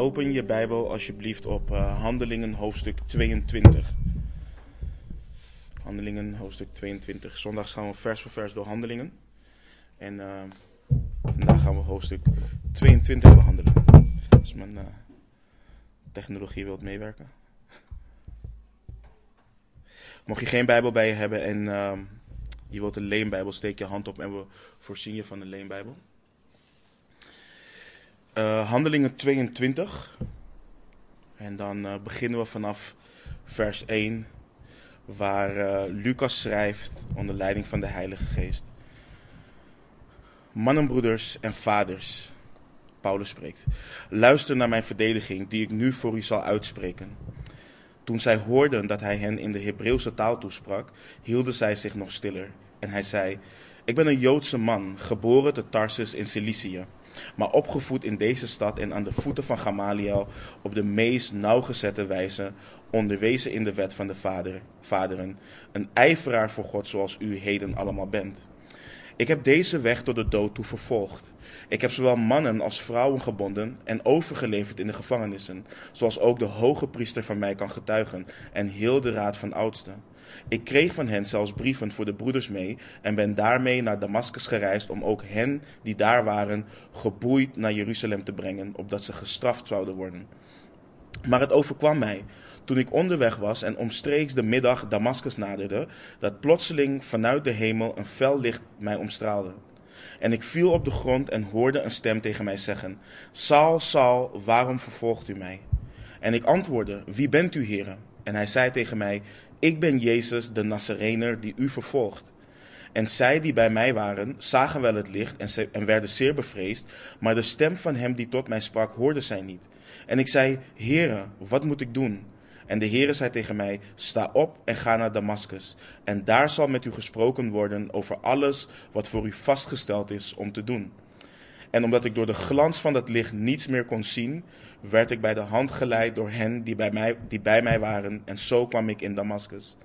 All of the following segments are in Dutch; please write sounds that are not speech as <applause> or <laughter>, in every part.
Open je Bijbel alsjeblieft op uh, Handelingen hoofdstuk 22. Handelingen hoofdstuk 22. Zondag gaan we vers voor vers door Handelingen. En uh, vandaag gaan we hoofdstuk 22 behandelen. Als mijn uh, technologie wilt meewerken. Mocht je geen Bijbel bij je hebben en je wilt een leenbijbel, steek je hand op en we voorzien je van een leenbijbel. Uh, handelingen 22. En dan uh, beginnen we vanaf vers 1, waar uh, Lucas schrijft onder leiding van de Heilige Geest. Mannenbroeders en vaders, Paulus spreekt, luister naar mijn verdediging die ik nu voor u zal uitspreken. Toen zij hoorden dat hij hen in de Hebreeuwse taal toesprak, hielden zij zich nog stiller. En hij zei: Ik ben een Joodse man, geboren te Tarsus in Cilicië maar opgevoed in deze stad en aan de voeten van Gamaliel op de meest nauwgezette wijze, onderwezen in de wet van de vader, vaderen, een ijveraar voor God zoals u heden allemaal bent. Ik heb deze weg tot de dood toe vervolgd. Ik heb zowel mannen als vrouwen gebonden en overgeleverd in de gevangenissen, zoals ook de hoge priester van mij kan getuigen en heel de raad van oudsten. Ik kreeg van hen zelfs brieven voor de broeders mee en ben daarmee naar Damascus gereisd om ook hen die daar waren geboeid naar Jeruzalem te brengen, opdat ze gestraft zouden worden. Maar het overkwam mij, toen ik onderweg was en omstreeks de middag Damascus naderde, dat plotseling vanuit de hemel een fel licht mij omstraalde. En ik viel op de grond en hoorde een stem tegen mij zeggen: Saul, Saul, waarom vervolgt u mij? En ik antwoordde: Wie bent u, heren? En hij zei tegen mij: ik ben Jezus de Nazarener die u vervolgt. En zij die bij mij waren, zagen wel het licht en, en werden zeer bevreesd, maar de stem van hem die tot mij sprak, hoorde zij niet. En ik zei, Heere, wat moet ik doen? En de Heere zei tegen mij, sta op en ga naar Damascus. En daar zal met u gesproken worden over alles wat voor u vastgesteld is om te doen. En omdat ik door de glans van dat licht niets meer kon zien, werd ik bij de hand geleid door hen die bij mij, die bij mij waren, en zo kwam ik in Damascus.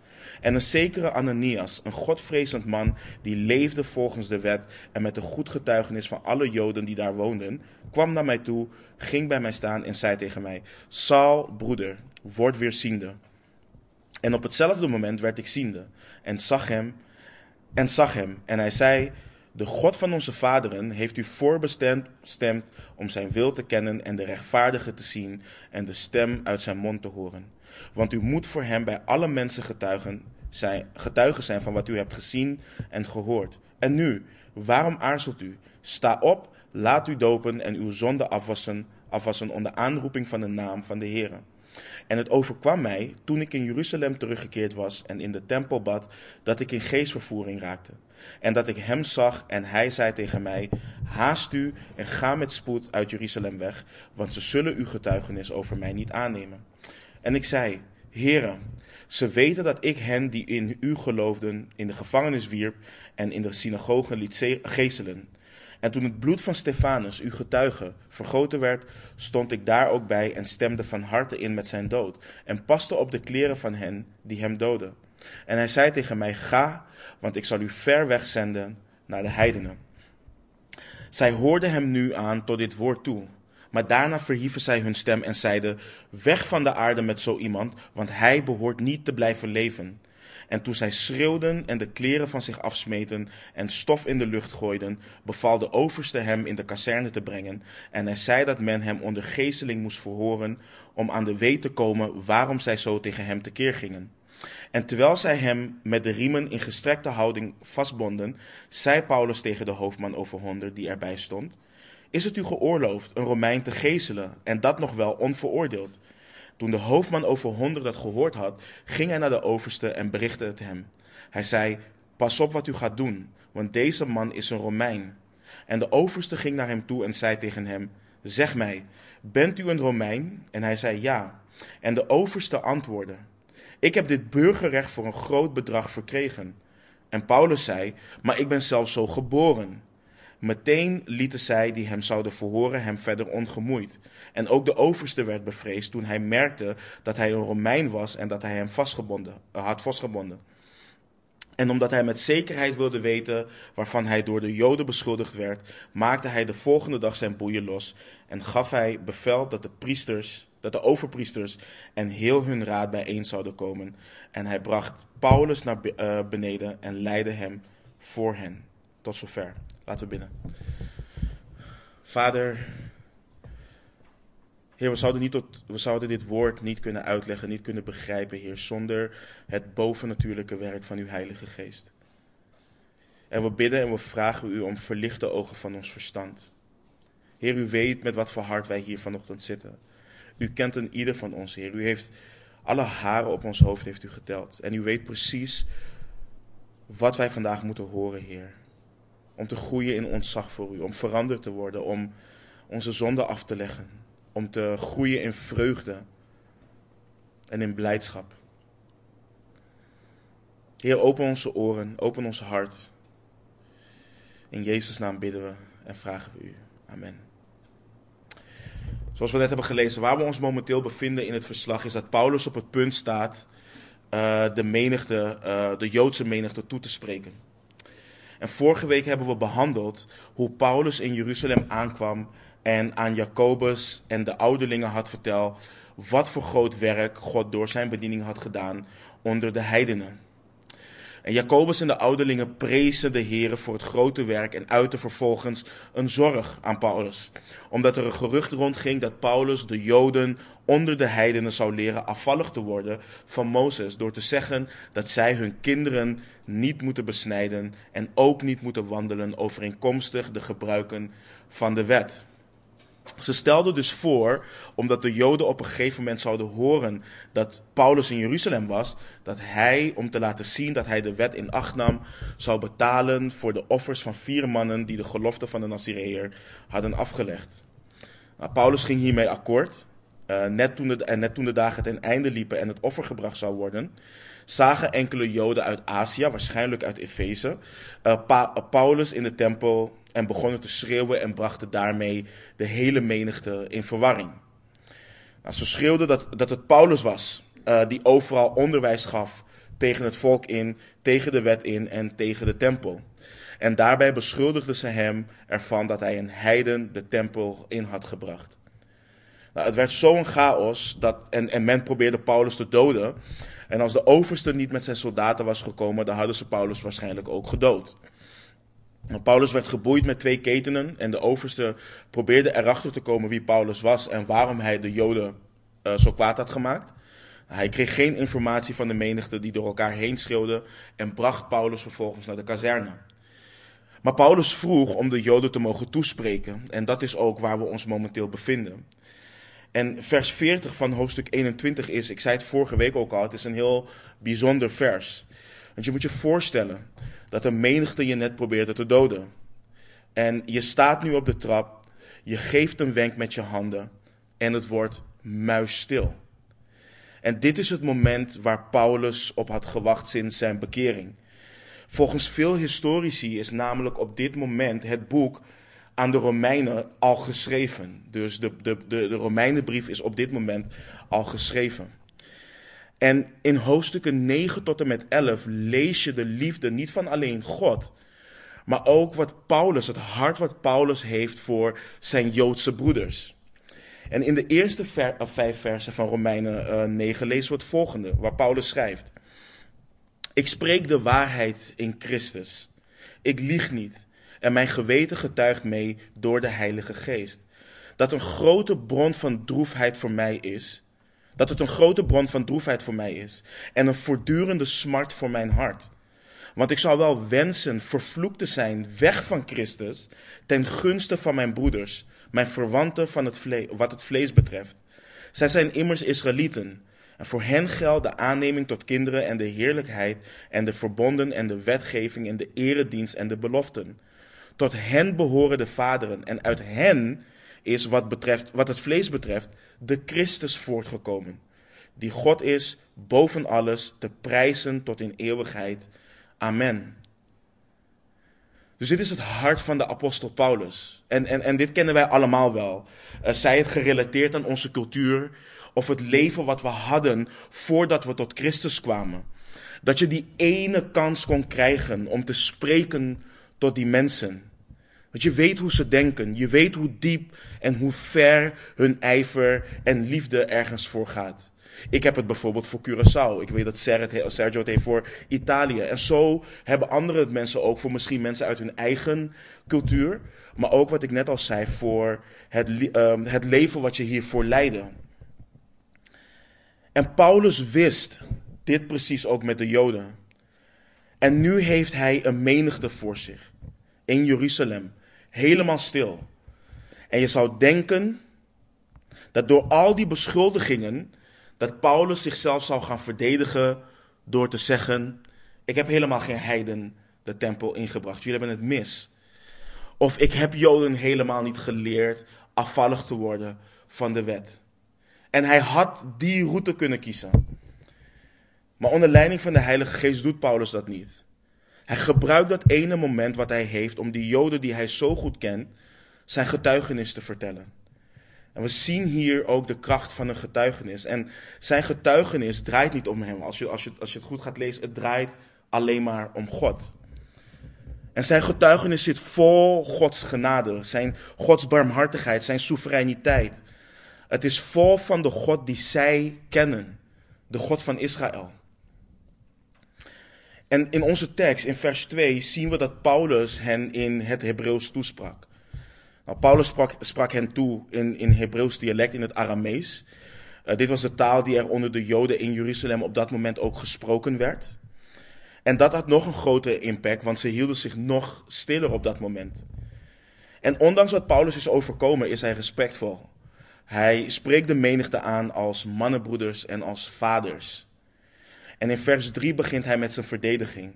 En een zekere Ananias, een godvrezend man die leefde volgens de wet en met de goed getuigenis van alle Joden die daar woonden, kwam naar mij toe, ging bij mij staan en zei tegen mij: Saul, broeder, word weer ziende. En op hetzelfde moment werd ik ziende en zag hem en zag hem en hij zei: de God van onze vaderen heeft u voorbestemd om zijn wil te kennen en de rechtvaardige te zien en de stem uit zijn mond te horen. Want u moet voor hem bij alle mensen getuigen zijn, getuigen zijn van wat u hebt gezien en gehoord. En nu, waarom aarzelt u? Sta op, laat u dopen en uw zonde afwassen, afwassen onder aanroeping van de naam van de Heer. En het overkwam mij, toen ik in Jeruzalem teruggekeerd was en in de tempel bad, dat ik in geestvervoering raakte. En dat ik hem zag en hij zei tegen mij, haast u en ga met spoed uit Jeruzalem weg, want ze zullen uw getuigenis over mij niet aannemen. En ik zei, heren, ze weten dat ik hen die in u geloofden in de gevangenis wierp en in de synagogen liet geeselen. En toen het bloed van Stefanus, uw getuige, vergoten werd, stond ik daar ook bij en stemde van harte in met zijn dood en paste op de kleren van hen die hem doden. En hij zei tegen mij, ga, want ik zal u ver weg zenden naar de heidenen. Zij hoorden hem nu aan tot dit woord toe. Maar daarna verhieven zij hun stem en zeiden, weg van de aarde met zo iemand, want hij behoort niet te blijven leven. En toen zij schreeuwden en de kleren van zich afsmeten en stof in de lucht gooiden, beval de overste hem in de kazerne te brengen. En hij zei dat men hem onder geesteling moest verhoren om aan de weet te komen waarom zij zo tegen hem tekeer gingen. En terwijl zij hem met de riemen in gestrekte houding vastbonden, zei Paulus tegen de hoofdman over honderd die erbij stond: Is het u geoorloofd een Romein te geeselen en dat nog wel onveroordeeld? Toen de hoofdman over honderd dat gehoord had, ging hij naar de overste en berichtte het hem. Hij zei: Pas op wat u gaat doen, want deze man is een Romein. En de overste ging naar hem toe en zei tegen hem: Zeg mij, bent u een Romein? En hij zei ja. En de overste antwoordde: Ik heb dit burgerrecht voor een groot bedrag verkregen. En Paulus zei: Maar ik ben zelfs zo geboren. Meteen lieten zij die hem zouden verhoren hem verder ongemoeid. En ook de overste werd bevreesd toen hij merkte dat hij een Romein was en dat hij hem vastgebonden, uh, had vastgebonden. En omdat hij met zekerheid wilde weten waarvan hij door de Joden beschuldigd werd, maakte hij de volgende dag zijn boeien los en gaf hij bevel dat de priesters, dat de overpriesters en heel hun raad bijeen zouden komen. En hij bracht Paulus naar eh, beneden en leidde hem voor hen. Tot zover. Laten we binnen. Vader, Heer, we zouden, niet we dit woord niet kunnen uitleggen, niet kunnen begrijpen, Heer, zonder het bovennatuurlijke werk van uw Heilige Geest. En we bidden en we vragen u om verlichte ogen van ons verstand. Heer, u weet met wat voor hart wij hier vanochtend zitten. U kent een ieder van ons, Heer. U heeft alle haren op ons hoofd heeft u geteld. En u weet precies wat wij vandaag moeten horen, Heer. Om te groeien in ontzag voor u, om veranderd te worden, om onze zonde af te leggen om te groeien in vreugde en in blijdschap. Heer, open onze oren, open ons hart. In Jezus' naam bidden we en vragen we u. Amen. Zoals we net hebben gelezen, waar we ons momenteel bevinden in het verslag is dat Paulus op het punt staat uh, de menigte, uh, de Joodse menigte toe te spreken. En vorige week hebben we behandeld hoe Paulus in Jeruzalem aankwam en aan Jacobus en de ouderlingen had verteld wat voor groot werk God door zijn bediening had gedaan onder de heidenen. En Jacobus en de ouderlingen prezen de Heer voor het grote werk en uiten vervolgens een zorg aan Paulus. Omdat er een gerucht rondging dat Paulus de Joden onder de heidenen zou leren afvallig te worden van Mozes. Door te zeggen dat zij hun kinderen niet moeten besnijden en ook niet moeten wandelen overeenkomstig de gebruiken van de wet. Ze stelden dus voor, omdat de Joden op een gegeven moment zouden horen dat Paulus in Jeruzalem was, dat hij, om te laten zien dat hij de wet in acht nam, zou betalen voor de offers van vier mannen die de gelofte van de Nazireër hadden afgelegd. Nou, Paulus ging hiermee akkoord. Uh, net, toen de, en net toen de dagen ten einde liepen en het offer gebracht zou worden, zagen enkele Joden uit Azië, waarschijnlijk uit Efeze, pa Paulus in de tempel en begonnen te schreeuwen en brachten daarmee de hele menigte in verwarring. Nou, ze schreeuwden dat, dat het Paulus was uh, die overal onderwijs gaf tegen het volk in, tegen de wet in en tegen de tempel. En daarbij beschuldigden ze hem ervan dat hij een heiden de tempel in had gebracht. Nou, het werd zo'n chaos dat, en, en men probeerde Paulus te doden. En als de overste niet met zijn soldaten was gekomen, dan hadden ze Paulus waarschijnlijk ook gedood. Paulus werd geboeid met twee ketenen en de overste probeerde erachter te komen wie Paulus was en waarom hij de Joden uh, zo kwaad had gemaakt. Hij kreeg geen informatie van de menigte die door elkaar heen schreeuwde en bracht Paulus vervolgens naar de kazerne. Maar Paulus vroeg om de Joden te mogen toespreken en dat is ook waar we ons momenteel bevinden. En vers 40 van hoofdstuk 21 is, ik zei het vorige week ook al, het is een heel bijzonder vers. Want je moet je voorstellen, dat een menigte je net probeerde te doden. En je staat nu op de trap, je geeft een wenk met je handen en het wordt muisstil. En dit is het moment waar Paulus op had gewacht sinds zijn bekering. Volgens veel historici is namelijk op dit moment het boek aan de Romeinen al geschreven. Dus de, de, de, de Romeinenbrief is op dit moment al geschreven. En in hoofdstukken 9 tot en met 11 lees je de liefde niet van alleen God, maar ook wat Paulus, het hart wat Paulus heeft voor zijn Joodse broeders. En in de eerste vijf versen van Romeinen uh, 9 lezen we het volgende, waar Paulus schrijft. Ik spreek de waarheid in Christus. Ik lieg niet. En mijn geweten getuigt mee door de Heilige Geest. Dat een grote bron van droefheid voor mij is dat het een grote bron van droefheid voor mij is en een voortdurende smart voor mijn hart. Want ik zou wel wensen vervloekt te zijn weg van Christus ten gunste van mijn broeders, mijn verwanten van het wat het vlees betreft. Zij zijn immers Israëlieten. En voor hen geldt de aanneming tot kinderen en de heerlijkheid en de verbonden en de wetgeving en de eredienst en de beloften. Tot hen behoren de vaderen en uit hen is wat, betreft, wat het vlees betreft de Christus voortgekomen, die God is boven alles te prijzen tot in eeuwigheid. Amen. Dus dit is het hart van de apostel Paulus. En, en, en dit kennen wij allemaal wel. Uh, zij het gerelateerd aan onze cultuur of het leven wat we hadden voordat we tot Christus kwamen. Dat je die ene kans kon krijgen om te spreken tot die mensen. Want je weet hoe ze denken. Je weet hoe diep en hoe ver hun ijver en liefde ergens voor gaat. Ik heb het bijvoorbeeld voor Curaçao. Ik weet dat Sergio het heeft voor Italië. En zo hebben andere mensen ook voor misschien mensen uit hun eigen cultuur. Maar ook wat ik net al zei, voor het, ehm, het leven wat je hiervoor leidde. En Paulus wist dit precies ook met de Joden. En nu heeft hij een menigte voor zich in Jeruzalem, helemaal stil. En je zou denken dat door al die beschuldigingen, dat Paulus zichzelf zou gaan verdedigen door te zeggen: Ik heb helemaal geen heiden de tempel ingebracht, jullie hebben het mis. Of ik heb Joden helemaal niet geleerd afvallig te worden van de wet. En hij had die route kunnen kiezen. Maar onder leiding van de Heilige Geest doet Paulus dat niet. Hij gebruikt dat ene moment wat hij heeft om die Joden die hij zo goed kent, zijn getuigenis te vertellen. En we zien hier ook de kracht van een getuigenis. En zijn getuigenis draait niet om hem. Als je, als je, als je het goed gaat lezen, het draait alleen maar om God. En zijn getuigenis zit vol Gods genade, zijn Gods barmhartigheid, zijn soevereiniteit. Het is vol van de God die zij kennen, de God van Israël. En in onze tekst, in vers 2, zien we dat Paulus hen in het Hebreeuws toesprak. Nou, Paulus sprak, sprak hen toe in, in Hebreeuws dialect, in het Aramees. Uh, dit was de taal die er onder de Joden in Jeruzalem op dat moment ook gesproken werd. En dat had nog een grotere impact, want ze hielden zich nog stiller op dat moment. En ondanks wat Paulus is overkomen, is hij respectvol. Hij spreekt de menigte aan als mannenbroeders en als vaders. En in vers 3 begint hij met zijn verdediging.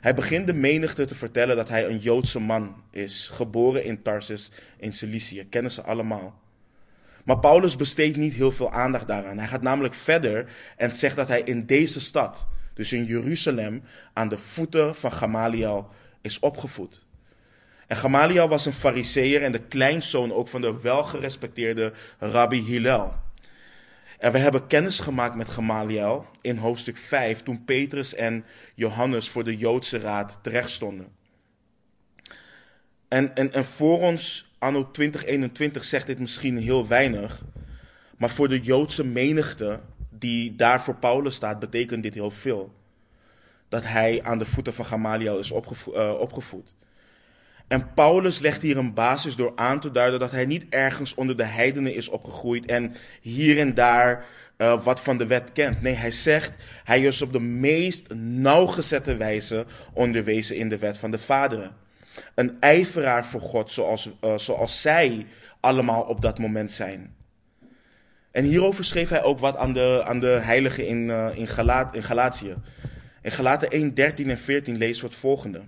Hij begint de menigte te vertellen dat hij een Joodse man is, geboren in Tarsus in Cilicië. Kennen ze allemaal. Maar Paulus besteedt niet heel veel aandacht daaraan. Hij gaat namelijk verder en zegt dat hij in deze stad, dus in Jeruzalem, aan de voeten van Gamaliel is opgevoed. En Gamaliel was een fariseer en de kleinzoon ook van de welgerespecteerde rabbi Hillel. En we hebben kennis gemaakt met Gamaliel in hoofdstuk 5, toen Petrus en Johannes voor de Joodse raad terechtstonden. En, en, en voor ons, anno 2021, zegt dit misschien heel weinig. Maar voor de Joodse menigte die daar voor Paulus staat, betekent dit heel veel. Dat hij aan de voeten van Gamaliel is eh, opgevoed. En Paulus legt hier een basis door aan te duiden dat hij niet ergens onder de heidenen is opgegroeid en hier en daar uh, wat van de wet kent. Nee, hij zegt, hij is op de meest nauwgezette wijze onderwezen in de wet van de vaderen. Een ijveraar voor God zoals, uh, zoals zij allemaal op dat moment zijn. En hierover schreef hij ook wat aan de, aan de heiligen in, uh, in, Galat, in Galatië. In Galaten 1, 13 en 14 lezen we het volgende.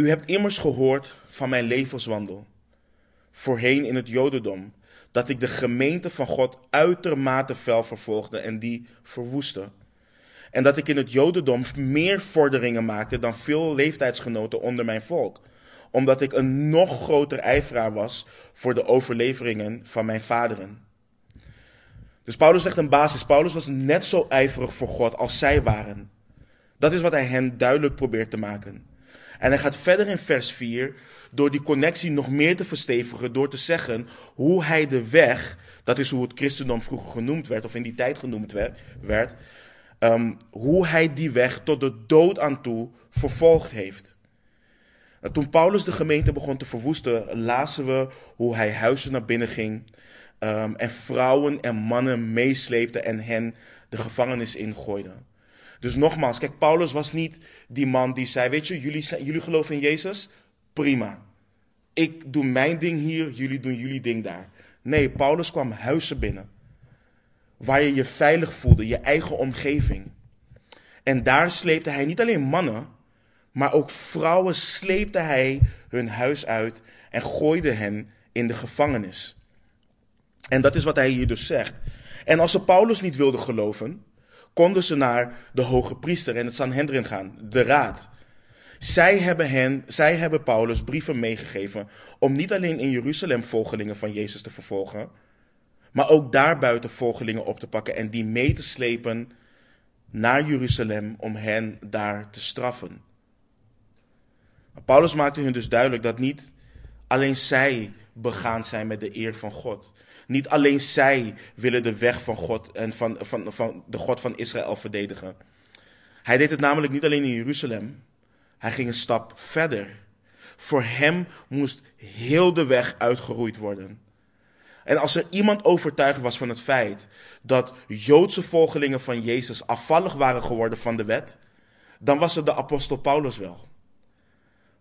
U hebt immers gehoord van mijn levenswandel, voorheen in het Jodendom, dat ik de gemeente van God uitermate fel vervolgde en die verwoestte. En dat ik in het Jodendom meer vorderingen maakte dan veel leeftijdsgenoten onder mijn volk, omdat ik een nog groter ijveraar was voor de overleveringen van mijn vaderen. Dus Paulus zegt een basis. Paulus was net zo ijverig voor God als zij waren. Dat is wat hij hen duidelijk probeert te maken. En hij gaat verder in vers 4 door die connectie nog meer te verstevigen, door te zeggen hoe hij de weg, dat is hoe het christendom vroeger genoemd werd, of in die tijd genoemd werd, um, hoe hij die weg tot de dood aan toe vervolgd heeft. En toen Paulus de gemeente begon te verwoesten, lazen we hoe hij huizen naar binnen ging um, en vrouwen en mannen meesleepte en hen de gevangenis ingooide. Dus nogmaals, kijk, Paulus was niet die man die zei: Weet je, jullie, jullie geloven in Jezus? Prima. Ik doe mijn ding hier, jullie doen jullie ding daar. Nee, Paulus kwam huizen binnen. Waar je je veilig voelde, je eigen omgeving. En daar sleepte hij niet alleen mannen, maar ook vrouwen sleepte hij hun huis uit en gooide hen in de gevangenis. En dat is wat hij hier dus zegt. En als ze Paulus niet wilden geloven, konden ze naar de hoge priester en het Sanhedrin gaan, de raad. Zij hebben, hen, zij hebben Paulus brieven meegegeven om niet alleen in Jeruzalem volgelingen van Jezus te vervolgen, maar ook daarbuiten volgelingen op te pakken en die mee te slepen naar Jeruzalem om hen daar te straffen. Paulus maakte hun dus duidelijk dat niet alleen zij begaan zijn met de eer van God. Niet alleen zij willen de weg van God en van, van, van de God van Israël verdedigen. Hij deed het namelijk niet alleen in Jeruzalem. Hij ging een stap verder. Voor hem moest heel de weg uitgeroeid worden. En als er iemand overtuigd was van het feit dat Joodse volgelingen van Jezus afvallig waren geworden van de wet, dan was het de apostel Paulus wel.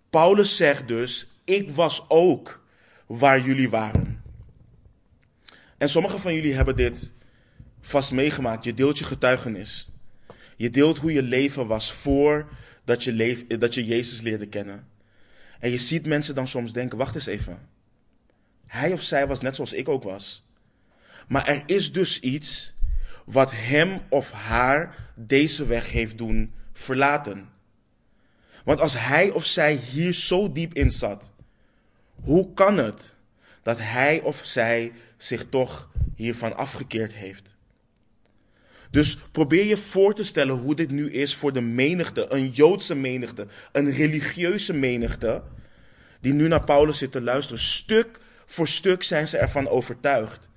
Paulus zegt dus: Ik was ook waar jullie waren. En sommigen van jullie hebben dit vast meegemaakt. Je deelt je getuigenis. Je deelt hoe je leven was voordat je, dat je Jezus leerde kennen. En je ziet mensen dan soms denken: wacht eens even. Hij of zij was net zoals ik ook was. Maar er is dus iets wat hem of haar deze weg heeft doen verlaten. Want als hij of zij hier zo diep in zat, hoe kan het dat hij of zij zich toch hiervan afgekeerd heeft? Dus probeer je voor te stellen hoe dit nu is voor de menigte, een Joodse menigte, een religieuze menigte, die nu naar Paulus zit te luisteren. Stuk voor stuk zijn ze ervan overtuigd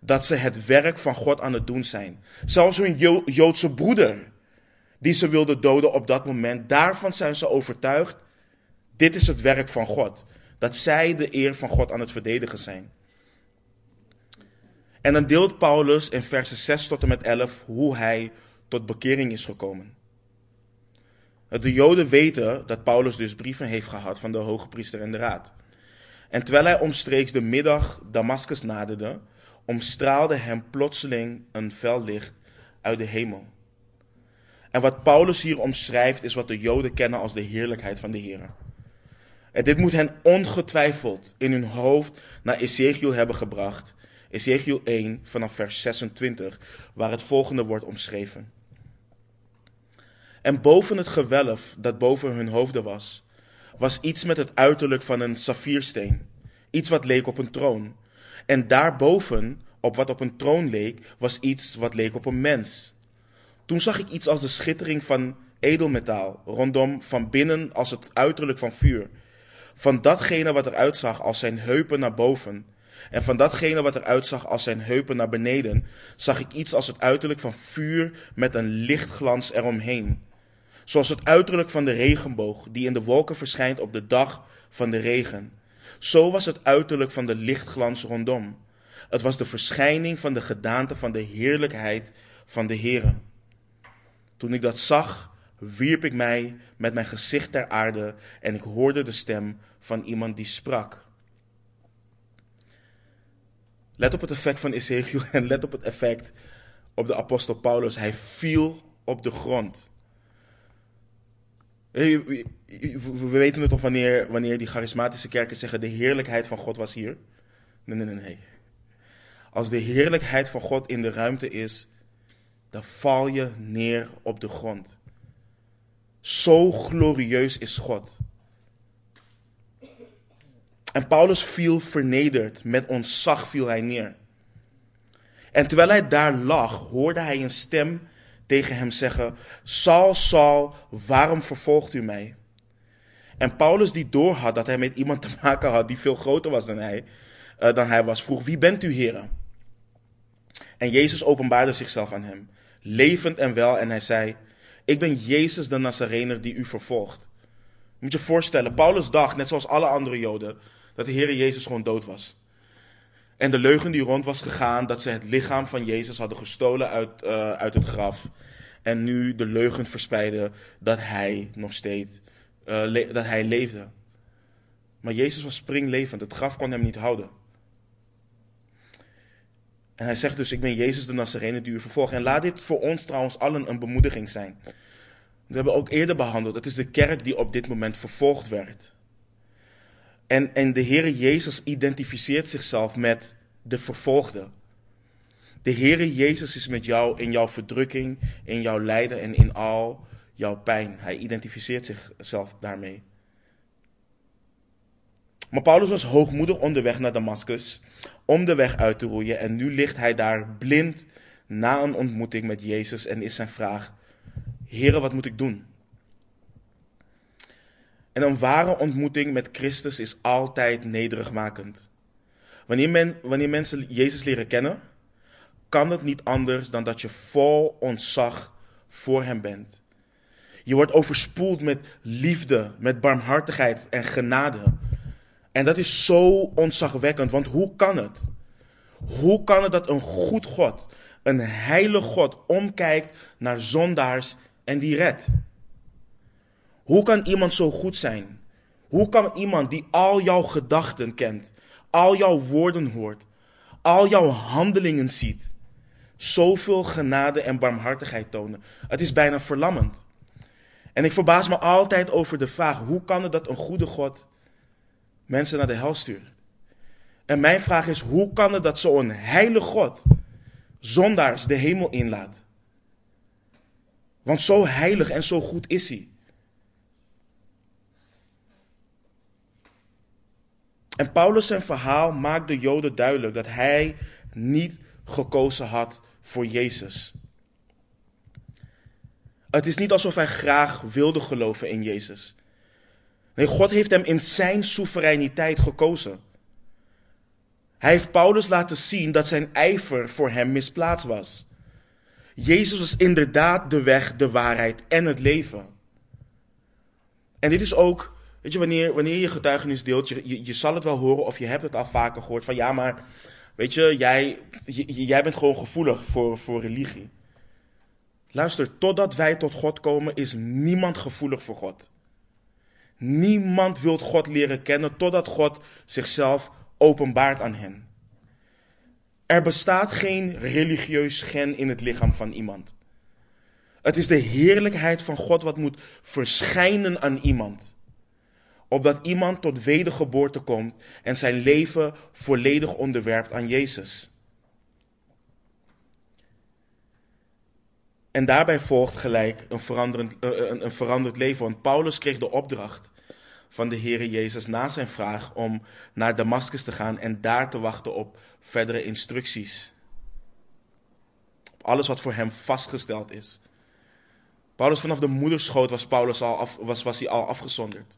dat ze het werk van God aan het doen zijn. Zelfs hun Joodse broeder, die ze wilden doden op dat moment, daarvan zijn ze overtuigd. Dit is het werk van God. Dat zij de eer van God aan het verdedigen zijn. En dan deelt Paulus in versen 6 tot en met 11 hoe hij tot bekering is gekomen. De Joden weten dat Paulus dus brieven heeft gehad van de hoge priester en de raad. En terwijl hij omstreeks de middag Damascus naderde, omstraalde hem plotseling een fel licht uit de hemel. En wat Paulus hier omschrijft is wat de Joden kennen als de heerlijkheid van de Heer. En dit moet hen ongetwijfeld in hun hoofd naar Ezekiel hebben gebracht. Ezekiel 1 vanaf vers 26, waar het volgende wordt omschreven. En boven het gewelf dat boven hun hoofden was, was iets met het uiterlijk van een saffiersteen. Iets wat leek op een troon. En daarboven, op wat op een troon leek, was iets wat leek op een mens. Toen zag ik iets als de schittering van edelmetaal, rondom van binnen als het uiterlijk van vuur. Van datgene wat eruit zag als zijn heupen naar boven. En van datgene wat eruit zag als zijn heupen naar beneden, zag ik iets als het uiterlijk van vuur met een lichtglans eromheen. Zoals het uiterlijk van de regenboog die in de wolken verschijnt op de dag van de regen. Zo was het uiterlijk van de lichtglans rondom. Het was de verschijning van de gedaante van de heerlijkheid van de Heere. Toen ik dat zag, wierp ik mij met mijn gezicht ter aarde en ik hoorde de stem van iemand die sprak. Let op het effect van Ezekiel <laughs> en let op het effect op de apostel Paulus. Hij viel op de grond. We weten het toch wanneer, wanneer die charismatische kerken zeggen: de heerlijkheid van God was hier? Nee, nee, nee, nee. Als de heerlijkheid van God in de ruimte is, dan val je neer op de grond. Zo glorieus is God. En Paulus viel vernederd, met ontzag viel hij neer. En terwijl hij daar lag, hoorde hij een stem tegen hem zeggen: Saul, Saul, waarom vervolgt u mij? En Paulus, die doorhad dat hij met iemand te maken had die veel groter was dan hij, uh, dan hij was, vroeg: Wie bent u, heren? En Jezus openbaarde zichzelf aan hem, levend en wel, en hij zei: Ik ben Jezus de Nazarener die u vervolgt. Moet je voorstellen, Paulus dacht, net zoals alle andere Joden, dat de Heer Jezus gewoon dood was. En de leugen die rond was gegaan dat ze het lichaam van Jezus hadden gestolen uit, uh, uit het graf. En nu de leugen verspreiden dat hij nog steeds uh, dat hij leefde. Maar Jezus was springlevend. Het graf kon hem niet houden. En hij zegt dus: Ik ben Jezus de Nazarene die u vervolgt. En laat dit voor ons trouwens allen een bemoediging zijn. We hebben ook eerder behandeld. Het is de kerk die op dit moment vervolgd werd. En, en de Heere Jezus identificeert zichzelf met de vervolgde. De Heere Jezus is met jou in jouw verdrukking, in jouw lijden en in al jouw pijn. Hij identificeert zichzelf daarmee. Maar Paulus was hoogmoedig onderweg naar Damascus om de weg uit te roeien. En nu ligt hij daar blind na een ontmoeting met Jezus en is zijn vraag: Heren, wat moet ik doen? En een ware ontmoeting met Christus is altijd nederigmakend. Wanneer, men, wanneer mensen Jezus leren kennen, kan het niet anders dan dat je vol ontzag voor Hem bent. Je wordt overspoeld met liefde, met barmhartigheid en genade. En dat is zo ontzagwekkend, want hoe kan het? Hoe kan het dat een goed God, een heilig God, omkijkt naar zondaars en die redt? Hoe kan iemand zo goed zijn? Hoe kan iemand die al jouw gedachten kent, al jouw woorden hoort, al jouw handelingen ziet, zoveel genade en barmhartigheid tonen? Het is bijna verlammend. En ik verbaas me altijd over de vraag: hoe kan het dat een goede God mensen naar de hel stuurt? En mijn vraag is: hoe kan het dat zo'n heilige God zondaars de hemel inlaat? Want zo heilig en zo goed is hij. En Paulus zijn verhaal maakt de Joden duidelijk dat hij niet gekozen had voor Jezus. Het is niet alsof hij graag wilde geloven in Jezus. Nee, God heeft hem in zijn soevereiniteit gekozen. Hij heeft Paulus laten zien dat zijn ijver voor hem misplaatst was. Jezus was inderdaad de weg, de waarheid en het leven. En dit is ook, weet je, wanneer, wanneer je getuigenis deelt, je, je, zal het wel horen of je hebt het al vaker gehoord van ja, maar weet je, jij, jij bent gewoon gevoelig voor, voor religie. Luister, totdat wij tot God komen, is niemand gevoelig voor God. Niemand wil God leren kennen totdat God zichzelf openbaart aan hen. Er bestaat geen religieus gen in het lichaam van iemand. Het is de heerlijkheid van God wat moet verschijnen aan iemand. Opdat iemand tot wedergeboorte komt en zijn leven volledig onderwerpt aan Jezus. En daarbij volgt gelijk een, veranderend, eh, een, een veranderd leven. Want Paulus kreeg de opdracht van de Heer Jezus na zijn vraag om naar Damascus te gaan en daar te wachten op verdere instructies. Op alles wat voor hem vastgesteld is. Paulus vanaf de moederschoot was, Paulus al was, was hij al afgezonderd.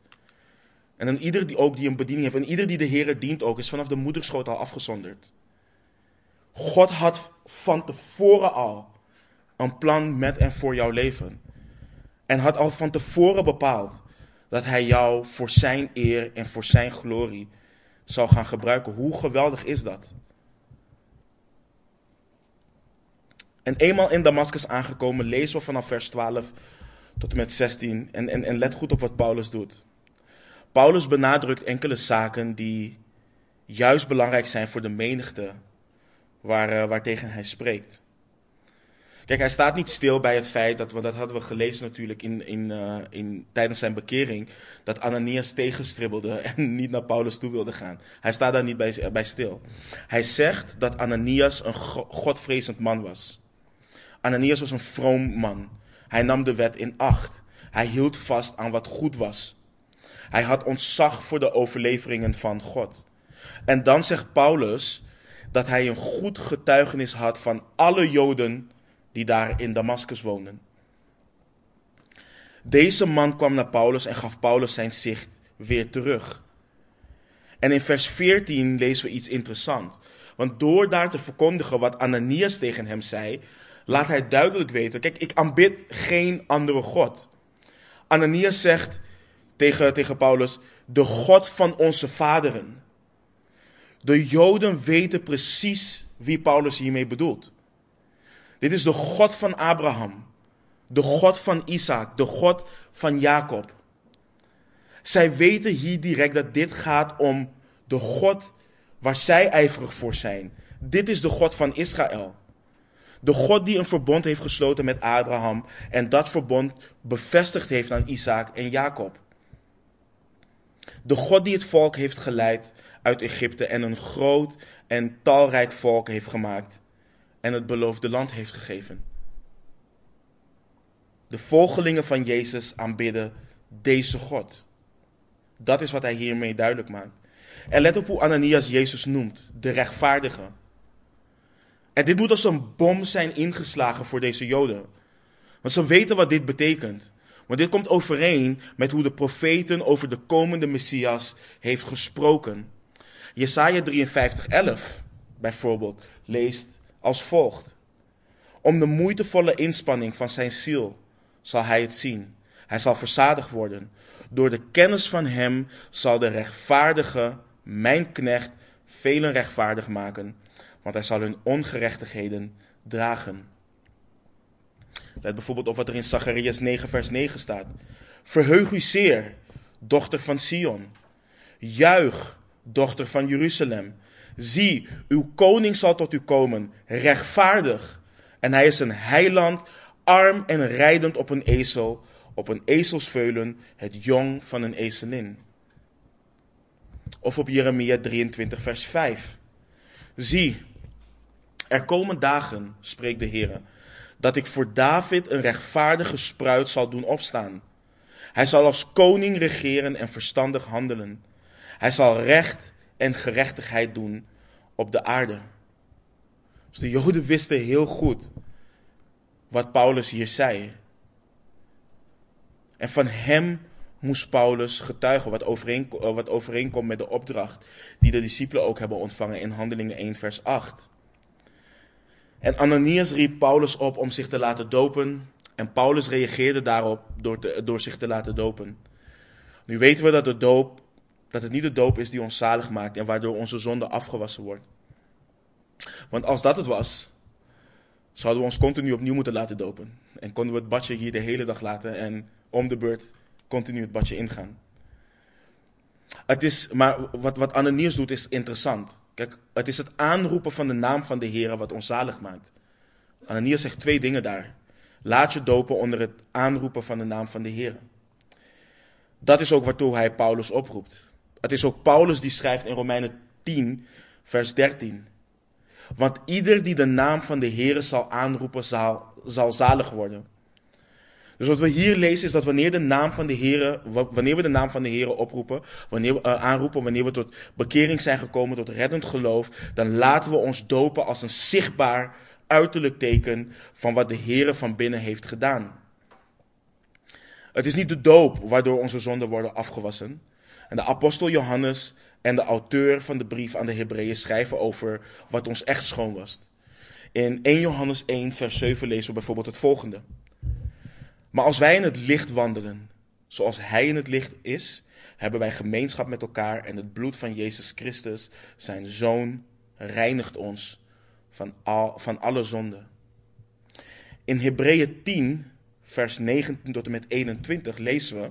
En dan ieder die ook die een bediening heeft, en ieder die de Heer dient ook, is vanaf de moederschoot al afgezonderd. God had van tevoren al een plan met en voor jouw leven. En had al van tevoren bepaald dat hij jou voor zijn eer en voor zijn glorie zal gaan gebruiken. Hoe geweldig is dat? En eenmaal in Damascus aangekomen, lezen we vanaf vers 12 tot en met 16. En, en, en let goed op wat Paulus doet. Paulus benadrukt enkele zaken die juist belangrijk zijn voor de menigte waar, uh, waartegen hij spreekt. Kijk, hij staat niet stil bij het feit, dat we, dat hadden we gelezen natuurlijk in, in, uh, in, tijdens zijn bekering, dat Ananias tegenstribbelde <laughs> en niet naar Paulus toe wilde gaan. Hij staat daar niet bij, bij stil. Hij zegt dat Ananias een godvrezend man was. Ananias was een vroom man. Hij nam de wet in acht. Hij hield vast aan wat goed was. Hij had ontzag voor de overleveringen van God. En dan zegt Paulus dat hij een goed getuigenis had van alle Joden die daar in Damascus woonden. Deze man kwam naar Paulus en gaf Paulus zijn zicht weer terug. En in vers 14 lezen we iets interessants. Want door daar te verkondigen wat Ananias tegen hem zei, laat hij duidelijk weten: kijk, ik aanbid geen andere God. Ananias zegt tegen, tegen Paulus: de God van onze vaderen. De Joden weten precies wie Paulus hiermee bedoelt. Dit is de God van Abraham, de God van Isaac, de God van Jacob. Zij weten hier direct dat dit gaat om de God waar zij ijverig voor zijn. Dit is de God van Israël. De God die een verbond heeft gesloten met Abraham en dat verbond bevestigd heeft aan Isaac en Jacob. De God die het volk heeft geleid uit Egypte en een groot en talrijk volk heeft gemaakt en het beloofde land heeft gegeven. De volgelingen van Jezus aanbidden deze God. Dat is wat hij hiermee duidelijk maakt. En let op hoe Ananias Jezus noemt, de rechtvaardige. En dit moet als een bom zijn ingeslagen voor deze Joden. Want ze weten wat dit betekent. Want dit komt overeen met hoe de profeten over de komende Messias heeft gesproken. Jesaja 53:11 bijvoorbeeld leest als volgt. Om de moeitevolle inspanning van zijn ziel zal hij het zien. Hij zal verzadigd worden. Door de kennis van hem zal de rechtvaardige, mijn knecht, velen rechtvaardig maken, want hij zal hun ongerechtigheden dragen. Let bijvoorbeeld op wat er in Zacharias 9, vers 9 staat. Verheug u zeer, dochter van Sion. Juich, dochter van Jeruzalem. Zie, uw koning zal tot u komen, rechtvaardig. En hij is een heiland, arm en rijdend op een ezel, op een ezelsveulen, het jong van een ezelin. Of op Jeremia 23, vers 5. Zie, er komen dagen, spreekt de Heer, dat ik voor David een rechtvaardige spruit zal doen opstaan. Hij zal als koning regeren en verstandig handelen. Hij zal recht en gerechtigheid doen op de aarde. Dus de Joden wisten heel goed wat Paulus hier zei. En van hem moest Paulus getuigen, wat, wat overeenkomt met de opdracht die de discipelen ook hebben ontvangen in Handelingen 1, vers 8. En Ananias riep Paulus op om zich te laten dopen. En Paulus reageerde daarop door, door zich te laten dopen. Nu weten we dat, de doop, dat het niet de doop is die ons zalig maakt en waardoor onze zonde afgewassen wordt. Want als dat het was, zouden we ons continu opnieuw moeten laten dopen. En konden we het badje hier de hele dag laten en om de beurt continu het badje ingaan. Is, maar wat, wat Ananias doet is interessant. Kijk, het is het aanroepen van de naam van de Heer wat ons zalig maakt. Ananias zegt twee dingen daar. Laat je dopen onder het aanroepen van de naam van de Heer. Dat is ook waartoe hij Paulus oproept. Het is ook Paulus die schrijft in Romeinen 10, vers 13. Want ieder die de naam van de Heer zal aanroepen, zal, zal zalig worden. Dus wat we hier lezen is dat wanneer, de naam van de wanneer we de naam van de Heer oproepen, wanneer we uh, aanroepen, wanneer we tot bekering zijn gekomen, tot reddend geloof, dan laten we ons dopen als een zichtbaar uiterlijk teken van wat de Heer van binnen heeft gedaan. Het is niet de doop waardoor onze zonden worden afgewassen. En de apostel Johannes en de auteur van de brief aan de Hebreeën schrijven over wat ons echt schoon was. In 1 Johannes 1, vers 7 lezen we bijvoorbeeld het volgende. Maar als wij in het licht wandelen, zoals Hij in het licht is, hebben wij gemeenschap met elkaar en het bloed van Jezus Christus, zijn Zoon, reinigt ons van, al, van alle zonde. In Hebreeën 10, vers 19 tot en met 21 lezen we,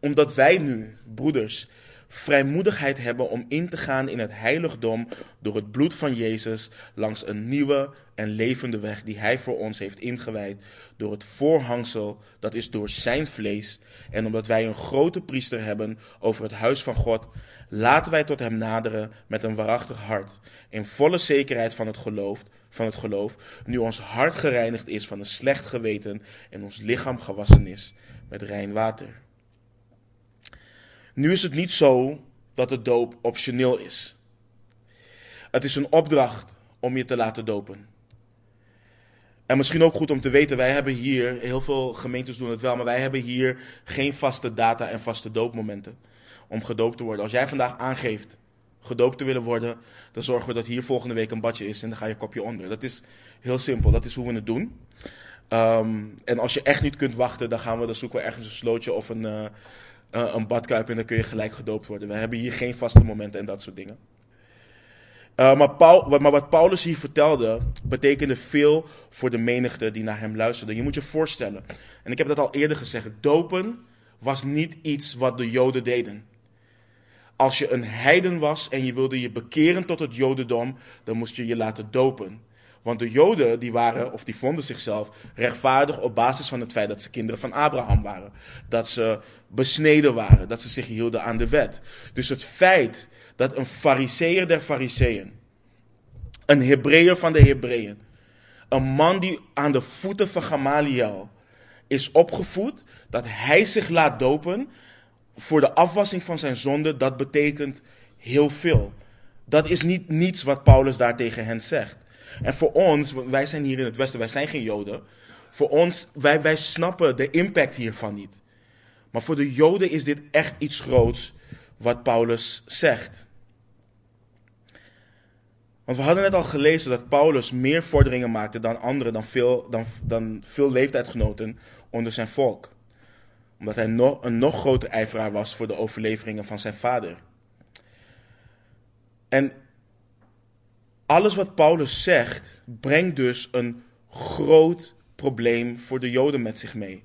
omdat wij nu, broeders, vrijmoedigheid hebben om in te gaan in het heiligdom door het bloed van Jezus langs een nieuwe en levende weg die Hij voor ons heeft ingewijd door het voorhangsel, dat is door Zijn vlees. En omdat wij een grote priester hebben over het huis van God, laten wij tot Hem naderen met een waarachtig hart, in volle zekerheid van het geloof, van het geloof, nu ons hart gereinigd is van een slecht geweten en ons lichaam gewassen is met rein water. Nu is het niet zo dat de doop optioneel is. Het is een opdracht om je te laten dopen. En misschien ook goed om te weten, wij hebben hier, heel veel gemeentes doen het wel, maar wij hebben hier geen vaste data en vaste doopmomenten om gedoopt te worden. Als jij vandaag aangeeft gedoopt te willen worden, dan zorgen we dat hier volgende week een badje is en dan ga je kopje onder. Dat is heel simpel, dat is hoe we het doen. Um, en als je echt niet kunt wachten, dan gaan we dan zoeken we ergens een slootje of een, uh, uh, een badkuip en dan kun je gelijk gedoopt worden. We hebben hier geen vaste momenten en dat soort dingen. Uh, maar, Paul, maar, wat Paulus hier vertelde, betekende veel voor de menigte die naar hem luisterde. Je moet je voorstellen, en ik heb dat al eerder gezegd, dopen was niet iets wat de Joden deden. Als je een heiden was en je wilde je bekeren tot het Jodendom, dan moest je je laten dopen. Want de Joden die waren, of die vonden zichzelf rechtvaardig op basis van het feit dat ze kinderen van Abraham waren. Dat ze besneden waren, dat ze zich hielden aan de wet. Dus het feit dat een fariseer der fariseeën, een Hebreeër van de Hebreeën, een man die aan de voeten van Gamaliel is opgevoed, dat hij zich laat dopen voor de afwassing van zijn zonde, dat betekent heel veel. Dat is niet niets wat Paulus daar tegen hen zegt. En voor ons, wij zijn hier in het Westen, wij zijn geen Joden. voor ons, wij, wij snappen de impact hiervan niet. Maar voor de Joden is dit echt iets groots wat Paulus zegt. Want we hadden net al gelezen dat Paulus meer vorderingen maakte dan anderen, dan veel, dan, dan veel leeftijdsgenoten onder zijn volk. Omdat hij nog, een nog groter ijveraar was voor de overleveringen van zijn vader. En alles wat Paulus zegt, brengt dus een groot probleem voor de Joden met zich mee.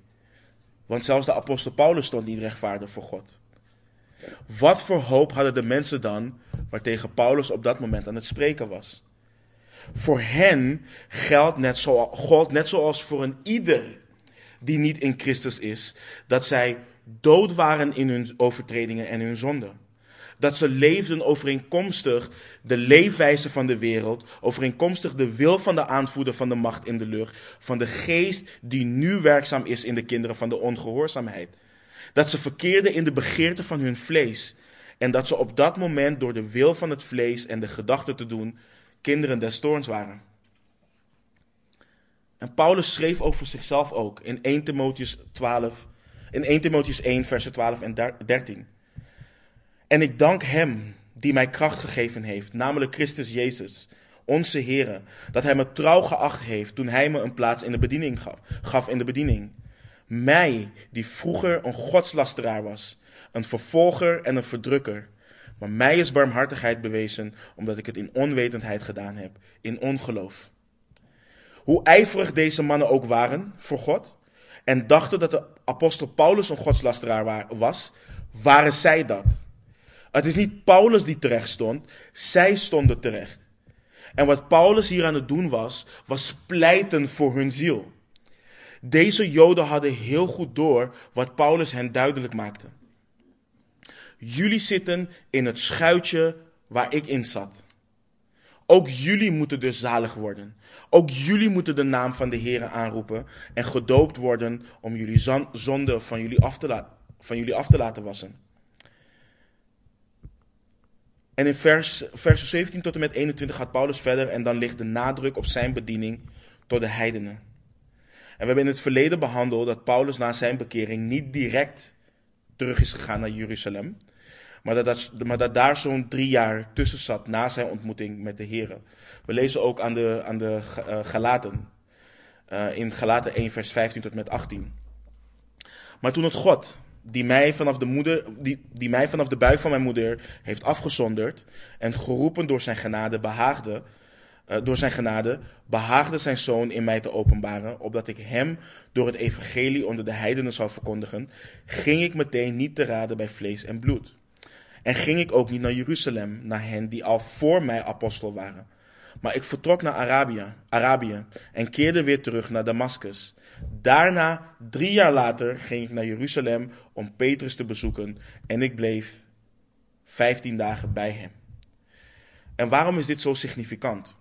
Want zelfs de apostel Paulus stond niet rechtvaardig voor God. Wat voor hoop hadden de mensen dan waartegen Paulus op dat moment aan het spreken was? Voor hen geldt net, zo, God net zoals voor een ieder die niet in Christus is, dat zij dood waren in hun overtredingen en hun zonden dat ze leefden overeenkomstig de leefwijze van de wereld, overeenkomstig de wil van de aanvoerder van de macht in de lucht, van de geest die nu werkzaam is in de kinderen van de ongehoorzaamheid. Dat ze verkeerden in de begeerte van hun vlees en dat ze op dat moment door de wil van het vlees en de gedachten te doen, kinderen des toorns waren. En Paulus schreef over zichzelf ook in 1 Timotheus 12, in 1 Timotheus 1 versen 12 en 13. En ik dank Hem die mij kracht gegeven heeft, namelijk Christus Jezus, onze Heer, dat Hij me trouw geacht heeft toen Hij me een plaats in de bediening gaf, gaf in de bediening. Mij, die vroeger een godslasteraar was, een vervolger en een verdrukker. Maar mij is barmhartigheid bewezen, omdat ik het in onwetendheid gedaan heb, in ongeloof. Hoe ijverig deze mannen ook waren voor God, en dachten dat de apostel Paulus een godslasteraar was, waren zij dat. Het is niet Paulus die terecht stond, zij stonden terecht. En wat Paulus hier aan het doen was, was pleiten voor hun ziel. Deze Joden hadden heel goed door wat Paulus hen duidelijk maakte. Jullie zitten in het schuitje waar ik in zat. Ook jullie moeten dus zalig worden. Ook jullie moeten de naam van de Heer aanroepen en gedoopt worden om jullie zonde van jullie af te, van jullie af te laten wassen. En in vers, vers 17 tot en met 21 gaat Paulus verder en dan ligt de nadruk op zijn bediening tot de heidenen. En we hebben in het verleden behandeld dat Paulus na zijn bekering niet direct terug is gegaan naar Jeruzalem, maar dat, dat, maar dat daar zo'n drie jaar tussen zat na zijn ontmoeting met de Heer. We lezen ook aan de, aan de uh, Galaten, uh, in Galaten 1 vers 15 tot met 18. Maar toen het God, die mij vanaf de, moeder, die, die mij vanaf de buik van mijn moeder heeft afgezonderd en geroepen door zijn genade behaagde, uh, door zijn genade behaagde zijn zoon in mij te openbaren, opdat ik hem door het evangelie onder de heidenen zou verkondigen, ging ik meteen niet te raden bij vlees en bloed. En ging ik ook niet naar Jeruzalem, naar hen die al voor mij apostel waren. Maar ik vertrok naar Arabië, Arabië en keerde weer terug naar Damascus. Daarna, drie jaar later, ging ik naar Jeruzalem om Petrus te bezoeken en ik bleef vijftien dagen bij hem. En waarom is dit zo significant?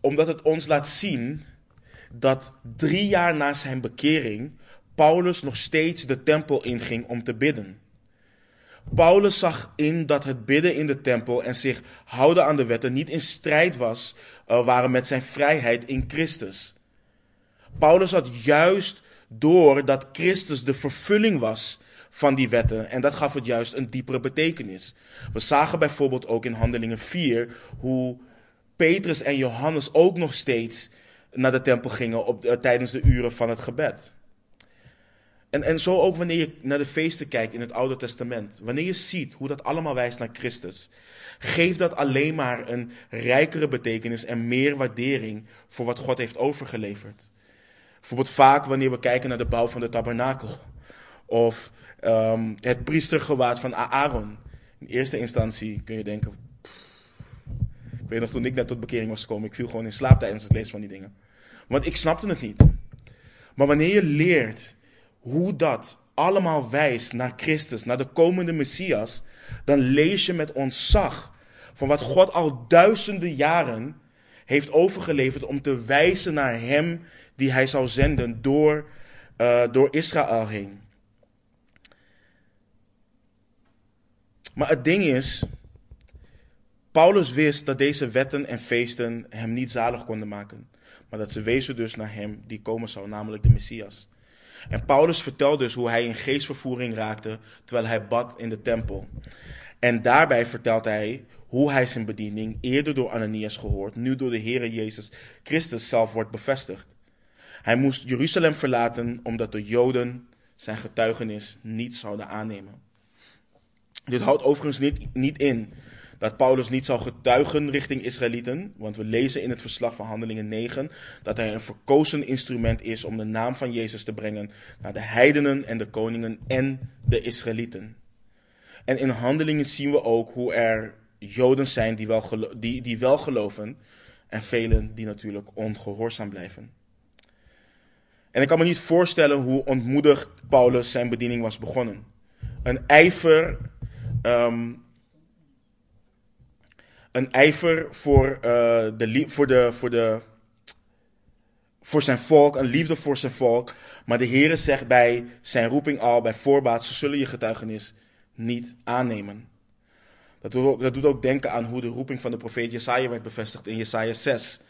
Omdat het ons laat zien dat drie jaar na zijn bekering Paulus nog steeds de tempel inging om te bidden. Paulus zag in dat het bidden in de tempel en zich houden aan de wetten niet in strijd was, uh, waren met zijn vrijheid in Christus. Paulus had juist door dat Christus de vervulling was van die wetten. En dat gaf het juist een diepere betekenis. We zagen bijvoorbeeld ook in Handelingen 4 hoe Petrus en Johannes ook nog steeds naar de tempel gingen op, uh, tijdens de uren van het gebed. En, en zo ook wanneer je naar de feesten kijkt in het Oude Testament. Wanneer je ziet hoe dat allemaal wijst naar Christus. Geeft dat alleen maar een rijkere betekenis en meer waardering voor wat God heeft overgeleverd. Bijvoorbeeld vaak wanneer we kijken naar de bouw van de tabernakel. Of um, het priestergewaad van Aaron. In eerste instantie kun je denken... ik weet nog toen ik net tot bekering was gekomen. Ik viel gewoon in slaap tijdens het lezen van die dingen. Want ik snapte het niet. Maar wanneer je leert hoe dat allemaal wijst naar Christus, naar de komende Messias, dan lees je met ontzag van wat God al duizenden jaren heeft overgeleverd om te wijzen naar Hem die Hij zou zenden door, uh, door Israël heen. Maar het ding is, Paulus wist dat deze wetten en feesten hem niet zalig konden maken, maar dat ze wezen dus naar hem die komen zou, namelijk de Messias. En Paulus vertelt dus hoe hij in geestvervoering raakte terwijl hij bad in de tempel. En daarbij vertelt hij hoe hij zijn bediening eerder door Ananias gehoord, nu door de Heere Jezus Christus zelf wordt bevestigd. Hij moest Jeruzalem verlaten omdat de Joden zijn getuigenis niet zouden aannemen. Dit houdt overigens niet, niet in dat Paulus niet zal getuigen richting Israëlieten, want we lezen in het verslag van Handelingen 9 dat hij een verkozen instrument is om de naam van Jezus te brengen naar de heidenen en de koningen en de Israëlieten. En in Handelingen zien we ook hoe er Joden zijn die wel, die, die wel geloven en velen die natuurlijk ongehoorzaam blijven. En ik kan me niet voorstellen hoe ontmoedigd Paulus zijn bediening was begonnen. Een ijver, um, een ijver voor, uh, de, voor, de, voor, de, voor zijn volk, een liefde voor zijn volk. Maar de Heere zegt bij zijn roeping al, bij voorbaat, ze zullen je getuigenis niet aannemen. Dat dat doet ook denken aan hoe de roeping van de profeet Jesaja werd bevestigd in Jesaja 6.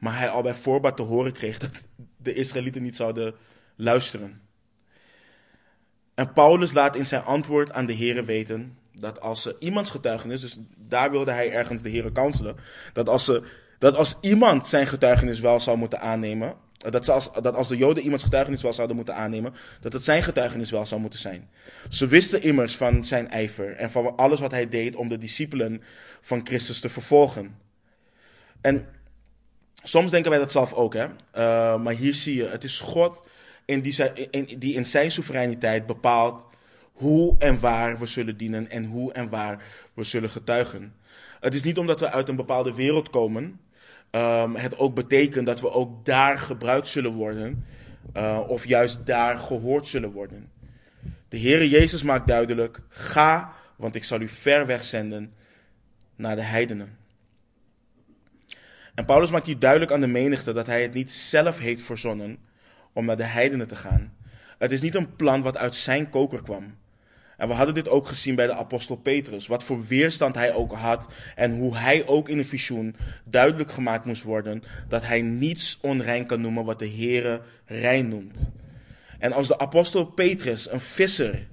Maar hij al bij voorbaat te horen kreeg dat de Israëlieten niet zouden luisteren. En Paulus laat in zijn antwoord aan de Heeren weten dat als ze iemands getuigenis, dus daar wilde hij ergens de Heeren kanselen, dat als, ze, dat als iemand zijn getuigenis wel zou moeten aannemen, dat, ze als, dat als de Joden iemands getuigenis wel zouden moeten aannemen, dat het zijn getuigenis wel zou moeten zijn. Ze wisten immers van zijn ijver en van alles wat hij deed om de discipelen van Christus te vervolgen. En soms denken wij dat zelf ook, hè? Uh, maar hier zie je, het is God in die, in, die in zijn soevereiniteit bepaalt hoe en waar we zullen dienen en hoe en waar we zullen getuigen. Het is niet omdat we uit een bepaalde wereld komen, um, het ook betekent dat we ook daar gebruikt zullen worden, uh, of juist daar gehoord zullen worden. De Heere Jezus maakt duidelijk: ga, want ik zal u ver weg zenden naar de heidenen. En Paulus maakt hier duidelijk aan de menigte dat hij het niet zelf heeft verzonnen om naar de heidenen te gaan. Het is niet een plan wat uit zijn koker kwam. En we hadden dit ook gezien bij de apostel Petrus. Wat voor weerstand hij ook had. En hoe hij ook in een visioen duidelijk gemaakt moest worden. Dat hij niets onrein kan noemen wat de Heere rein noemt. En als de apostel Petrus, een visser,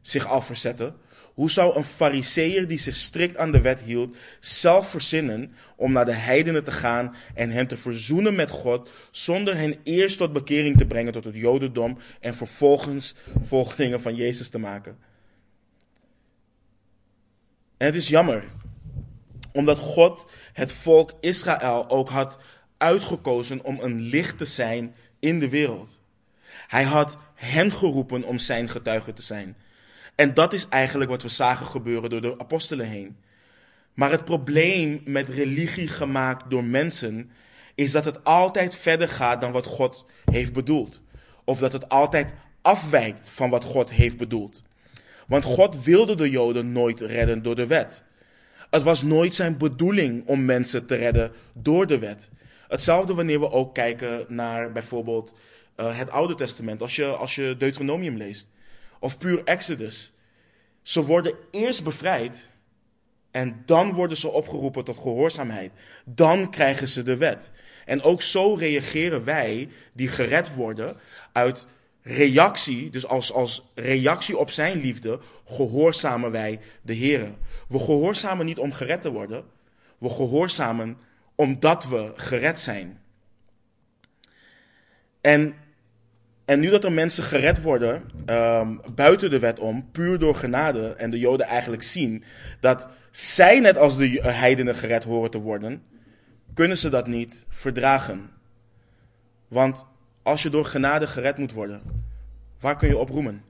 zich al verzette. Hoe zou een fariseer die zich strikt aan de wet hield, zelf verzinnen om naar de heidenen te gaan en hen te verzoenen met God, zonder hen eerst tot bekering te brengen tot het jodendom en vervolgens volgelingen van Jezus te maken? En het is jammer, omdat God het volk Israël ook had uitgekozen om een licht te zijn in de wereld. Hij had hen geroepen om zijn getuige te zijn. En dat is eigenlijk wat we zagen gebeuren door de apostelen heen. Maar het probleem met religie gemaakt door mensen is dat het altijd verder gaat dan wat God heeft bedoeld. Of dat het altijd afwijkt van wat God heeft bedoeld. Want God wilde de Joden nooit redden door de wet. Het was nooit zijn bedoeling om mensen te redden door de wet. Hetzelfde wanneer we ook kijken naar bijvoorbeeld uh, het Oude Testament, als je, als je Deuteronomium leest. Of puur Exodus. Ze worden eerst bevrijd en dan worden ze opgeroepen tot gehoorzaamheid. Dan krijgen ze de wet. En ook zo reageren wij, die gered worden, uit reactie, dus als, als reactie op zijn liefde, gehoorzamen wij de Heer. We gehoorzamen niet om gered te worden, we gehoorzamen omdat we gered zijn. En, en nu dat er mensen gered worden um, buiten de wet om, puur door genade, en de Joden eigenlijk zien dat zij net als de heidenen gered horen te worden, kunnen ze dat niet verdragen. Want als je door genade gered moet worden, waar kun je op roemen?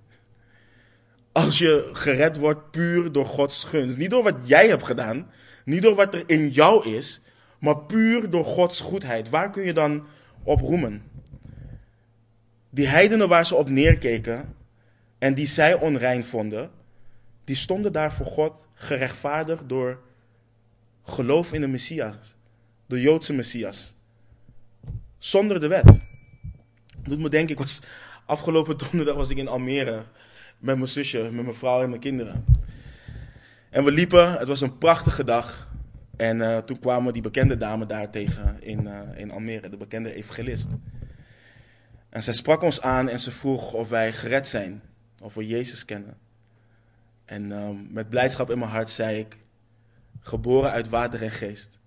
Als je gered wordt puur door Gods gunst. Niet door wat jij hebt gedaan, niet door wat er in jou is, maar puur door Gods goedheid. Waar kun je dan op roemen? Die heidenen waar ze op neerkeken en die zij onrein vonden, die stonden daar voor God gerechtvaardigd door geloof in de Messias, de Joodse Messias, zonder de wet doet me denken, ik was afgelopen donderdag was ik in Almere met mijn zusje, met mijn vrouw en mijn kinderen. En we liepen, het was een prachtige dag. En eh, toen kwamen die bekende dame daar tegen in, uh, in Almere, de bekende evangelist. En zij sprak ons aan en ze vroeg of wij gered zijn, of we Jezus kennen. En um, met blijdschap in mijn hart zei ik, geboren uit water en geest.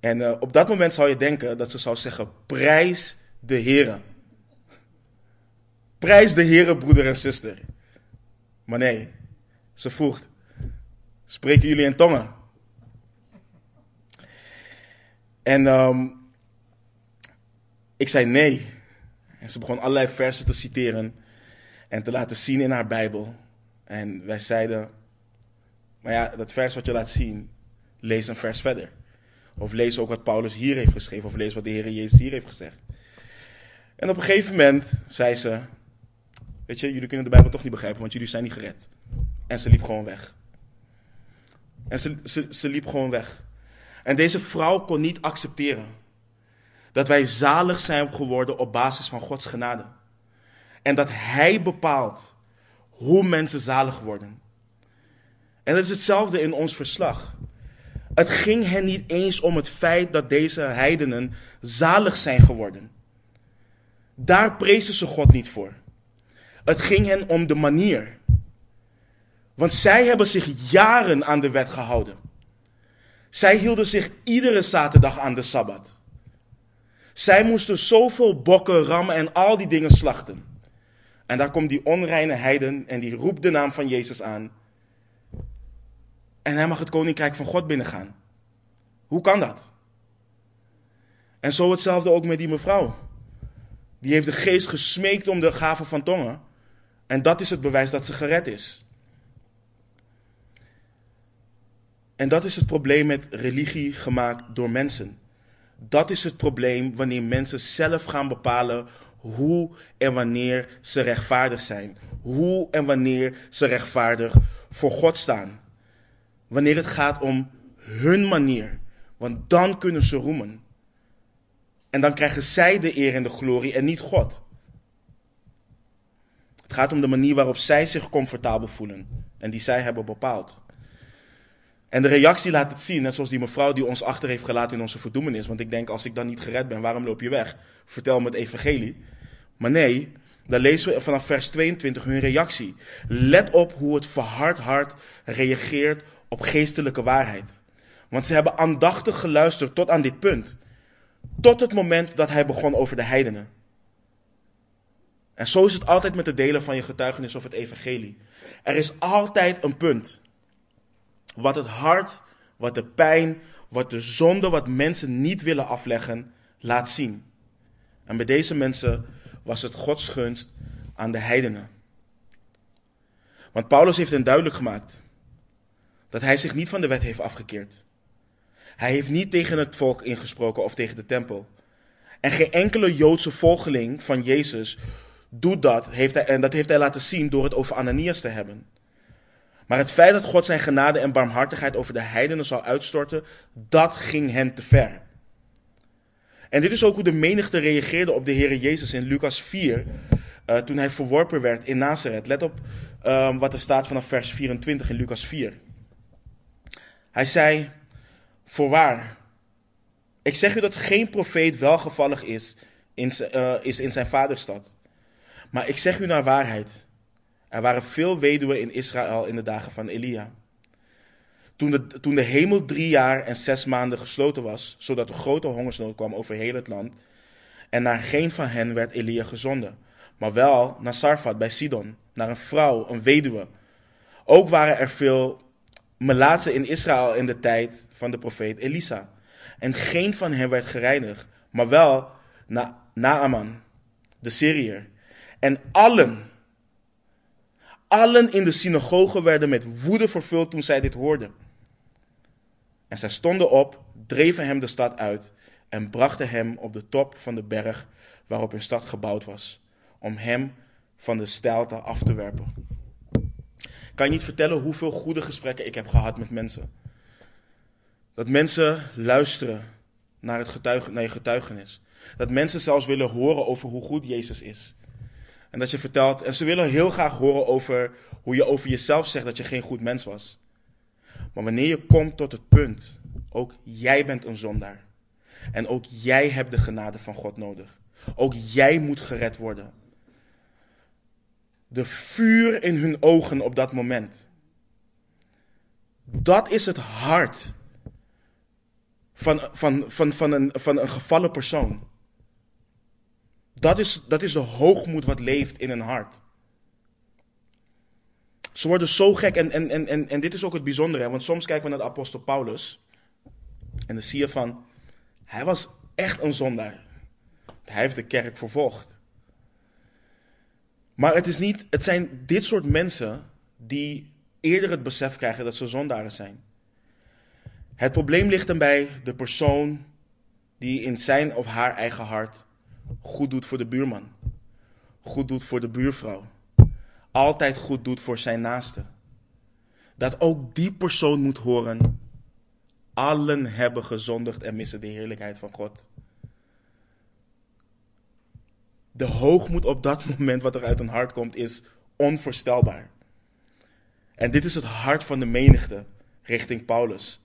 En uh, op dat moment zou je denken dat ze zou zeggen, prijs de Heer. Prijs de Heer, broeder en zuster. Maar nee, ze vroeg, spreken jullie in tongen? En um, ik zei nee. En ze begon allerlei versen te citeren en te laten zien in haar Bijbel. En wij zeiden, maar ja, dat vers wat je laat zien, lees een vers verder. Of lees ook wat Paulus hier heeft geschreven, of lees wat de Heer Jezus hier heeft gezegd. En op een gegeven moment zei ze, weet je, jullie kunnen de Bijbel toch niet begrijpen, want jullie zijn niet gered. En ze liep gewoon weg. En ze, ze, ze liep gewoon weg. En deze vrouw kon niet accepteren dat wij zalig zijn geworden op basis van Gods genade. En dat Hij bepaalt hoe mensen zalig worden. En dat is hetzelfde in ons verslag. Het ging hen niet eens om het feit dat deze heidenen zalig zijn geworden. Daar prezen ze God niet voor. Het ging hen om de manier. Want zij hebben zich jaren aan de wet gehouden. Zij hielden zich iedere zaterdag aan de sabbat. Zij moesten zoveel bokken, rammen en al die dingen slachten. En daar komt die onreine heiden en die roept de naam van Jezus aan. En hij mag het koninkrijk van God binnengaan. Hoe kan dat? En zo hetzelfde ook met die mevrouw. Die heeft de geest gesmeekt om de gave van tongen. En dat is het bewijs dat ze gered is. En dat is het probleem met religie gemaakt door mensen. Dat is het probleem wanneer mensen zelf gaan bepalen hoe en wanneer ze rechtvaardig zijn. Hoe en wanneer ze rechtvaardig voor God staan. Wanneer het gaat om hun manier. Want dan kunnen ze roemen. En dan krijgen zij de eer en de glorie en niet God. Het gaat om de manier waarop zij zich comfortabel voelen. En die zij hebben bepaald. En de reactie laat het zien, net zoals die mevrouw die ons achter heeft gelaten in onze verdoemenis. Want ik denk, als ik dan niet gered ben, waarom loop je weg? Vertel me het evangelie. Maar nee, dan lezen we vanaf vers 22 hun reactie. Let op hoe het verhard hart reageert op geestelijke waarheid. Want ze hebben aandachtig geluisterd tot aan dit punt. Tot het moment dat hij begon over de heidenen. En zo is het altijd met het delen van je getuigenis of het evangelie. Er is altijd een punt. Wat het hart, wat de pijn, wat de zonde, wat mensen niet willen afleggen, laat zien. En bij deze mensen was het Gods gunst aan de heidenen. Want Paulus heeft hen duidelijk gemaakt dat hij zich niet van de wet heeft afgekeerd. Hij heeft niet tegen het volk ingesproken of tegen de tempel. En geen enkele Joodse volgeling van Jezus doet dat, heeft hij, en dat heeft hij laten zien door het over Ananias te hebben. Maar het feit dat God zijn genade en barmhartigheid over de heidenen zal uitstorten, dat ging hen te ver. En dit is ook hoe de menigte reageerde op de Heer Jezus in Lucas 4, uh, toen hij verworpen werd in Nazareth. Let op uh, wat er staat vanaf vers 24 in Lucas 4. Hij zei, voorwaar, ik zeg u dat geen profeet welgevallig is in, uh, is in zijn vaderstad. Maar ik zeg u naar waarheid, er waren veel weduwen in Israël in de dagen van Elia. Toen de, toen de hemel drie jaar en zes maanden gesloten was, zodat er grote hongersnood kwam over heel het land. En naar geen van hen werd Elia gezonden, maar wel naar Sarfat bij Sidon, naar een vrouw, een weduwe. Ook waren er veel melaatsen in Israël in de tijd van de profeet Elisa. En geen van hen werd gereinigd, maar wel na Naaman, de Syriër. En allen Allen in de synagoge werden met woede vervuld toen zij dit hoorden. En zij stonden op, dreven hem de stad uit en brachten hem op de top van de berg waarop hun stad gebouwd was, om hem van de steilte af te werpen. Ik kan je niet vertellen hoeveel goede gesprekken ik heb gehad met mensen. Dat mensen luisteren naar, het naar je getuigenis. Dat mensen zelfs willen horen over hoe goed Jezus is. En dat je vertelt, en ze willen heel graag horen over hoe je over jezelf zegt dat je geen goed mens was. Maar wanneer je komt tot het punt, ook jij bent een zondaar. En ook jij hebt de genade van God nodig. Ook jij moet gered worden. De vuur in hun ogen op dat moment. Dat is het hart van, van, van, van, een, van een gevallen persoon. Dat is, dat is de hoogmoed wat leeft in een hart. Ze worden zo gek. En, en, en, en, en dit is ook het bijzondere. Want soms kijken we naar de apostel Paulus. En dan zie je van. Hij was echt een zondaar. Hij heeft de kerk vervolgd. Maar het, is niet, het zijn dit soort mensen die eerder het besef krijgen dat ze zondaren zijn. Het probleem ligt dan bij de persoon die in zijn of haar eigen hart goed doet voor de buurman, goed doet voor de buurvrouw, altijd goed doet voor zijn naaste. Dat ook die persoon moet horen, allen hebben gezondigd en missen de heerlijkheid van God. De hoogmoed op dat moment wat er uit een hart komt is onvoorstelbaar. En dit is het hart van de menigte richting Paulus.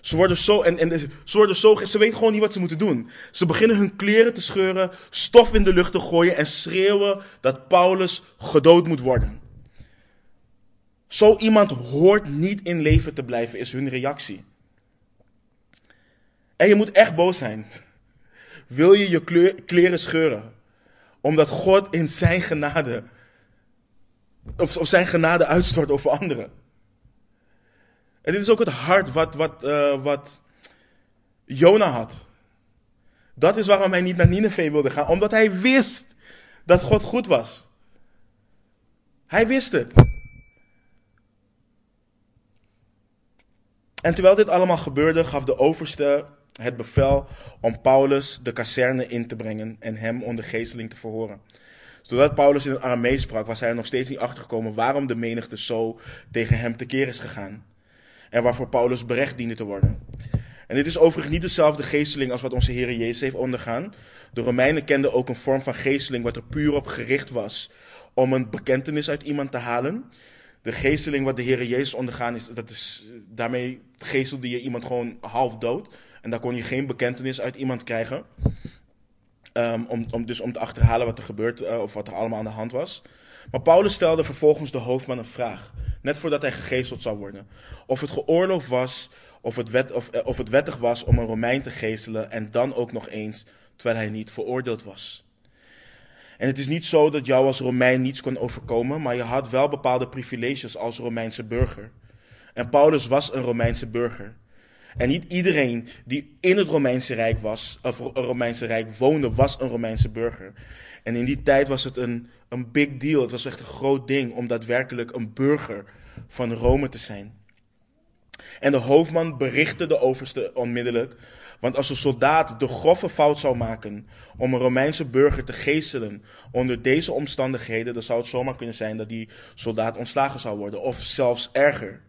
Ze worden zo, en, en ze worden zo, ze weten gewoon niet wat ze moeten doen. Ze beginnen hun kleren te scheuren, stof in de lucht te gooien en schreeuwen dat Paulus gedood moet worden. Zo iemand hoort niet in leven te blijven, is hun reactie. En je moet echt boos zijn. Wil je je kleren scheuren? Omdat God in zijn genade, of, of zijn genade uitstort over anderen. En dit is ook het hart wat, wat, uh, wat Jona had. Dat is waarom hij niet naar Nineveh wilde gaan, omdat hij wist dat God goed was. Hij wist het. En terwijl dit allemaal gebeurde, gaf de overste het bevel om Paulus de kazerne in te brengen en hem onder geesteling te verhoren. Zodat Paulus in het Aramees sprak, was hij er nog steeds niet achtergekomen waarom de menigte zo tegen hem tekeer is gegaan en waarvoor Paulus berecht diende te worden. En dit is overigens niet dezelfde geesteling als wat onze Heer Jezus heeft ondergaan. De Romeinen kenden ook een vorm van geesteling wat er puur op gericht was om een bekentenis uit iemand te halen. De geesteling wat de Heer Jezus ondergaan is, dat is daarmee geestelde je iemand gewoon half dood. En daar kon je geen bekentenis uit iemand krijgen. Um, om, om, dus om te achterhalen wat er gebeurt uh, of wat er allemaal aan de hand was. Maar Paulus stelde vervolgens de hoofdman een vraag net voordat hij gegezeld zou worden. Of het geoorloofd was, of het, wet, of, eh, of het wettig was om een Romein te geestelen en dan ook nog eens terwijl hij niet veroordeeld was. En het is niet zo dat jou als Romein niets kon overkomen, maar je had wel bepaalde privileges als Romeinse burger. En Paulus was een Romeinse burger. En niet iedereen die in het Romeinse Rijk was, of Romeinse Rijk woonde, was een Romeinse burger. En in die tijd was het een, een big deal. Het was echt een groot ding om daadwerkelijk een burger van Rome te zijn. En de hoofdman berichtte de overste onmiddellijk. Want als een soldaat de grove fout zou maken om een Romeinse burger te geestelen onder deze omstandigheden, dan zou het zomaar kunnen zijn dat die soldaat ontslagen zou worden. Of zelfs erger.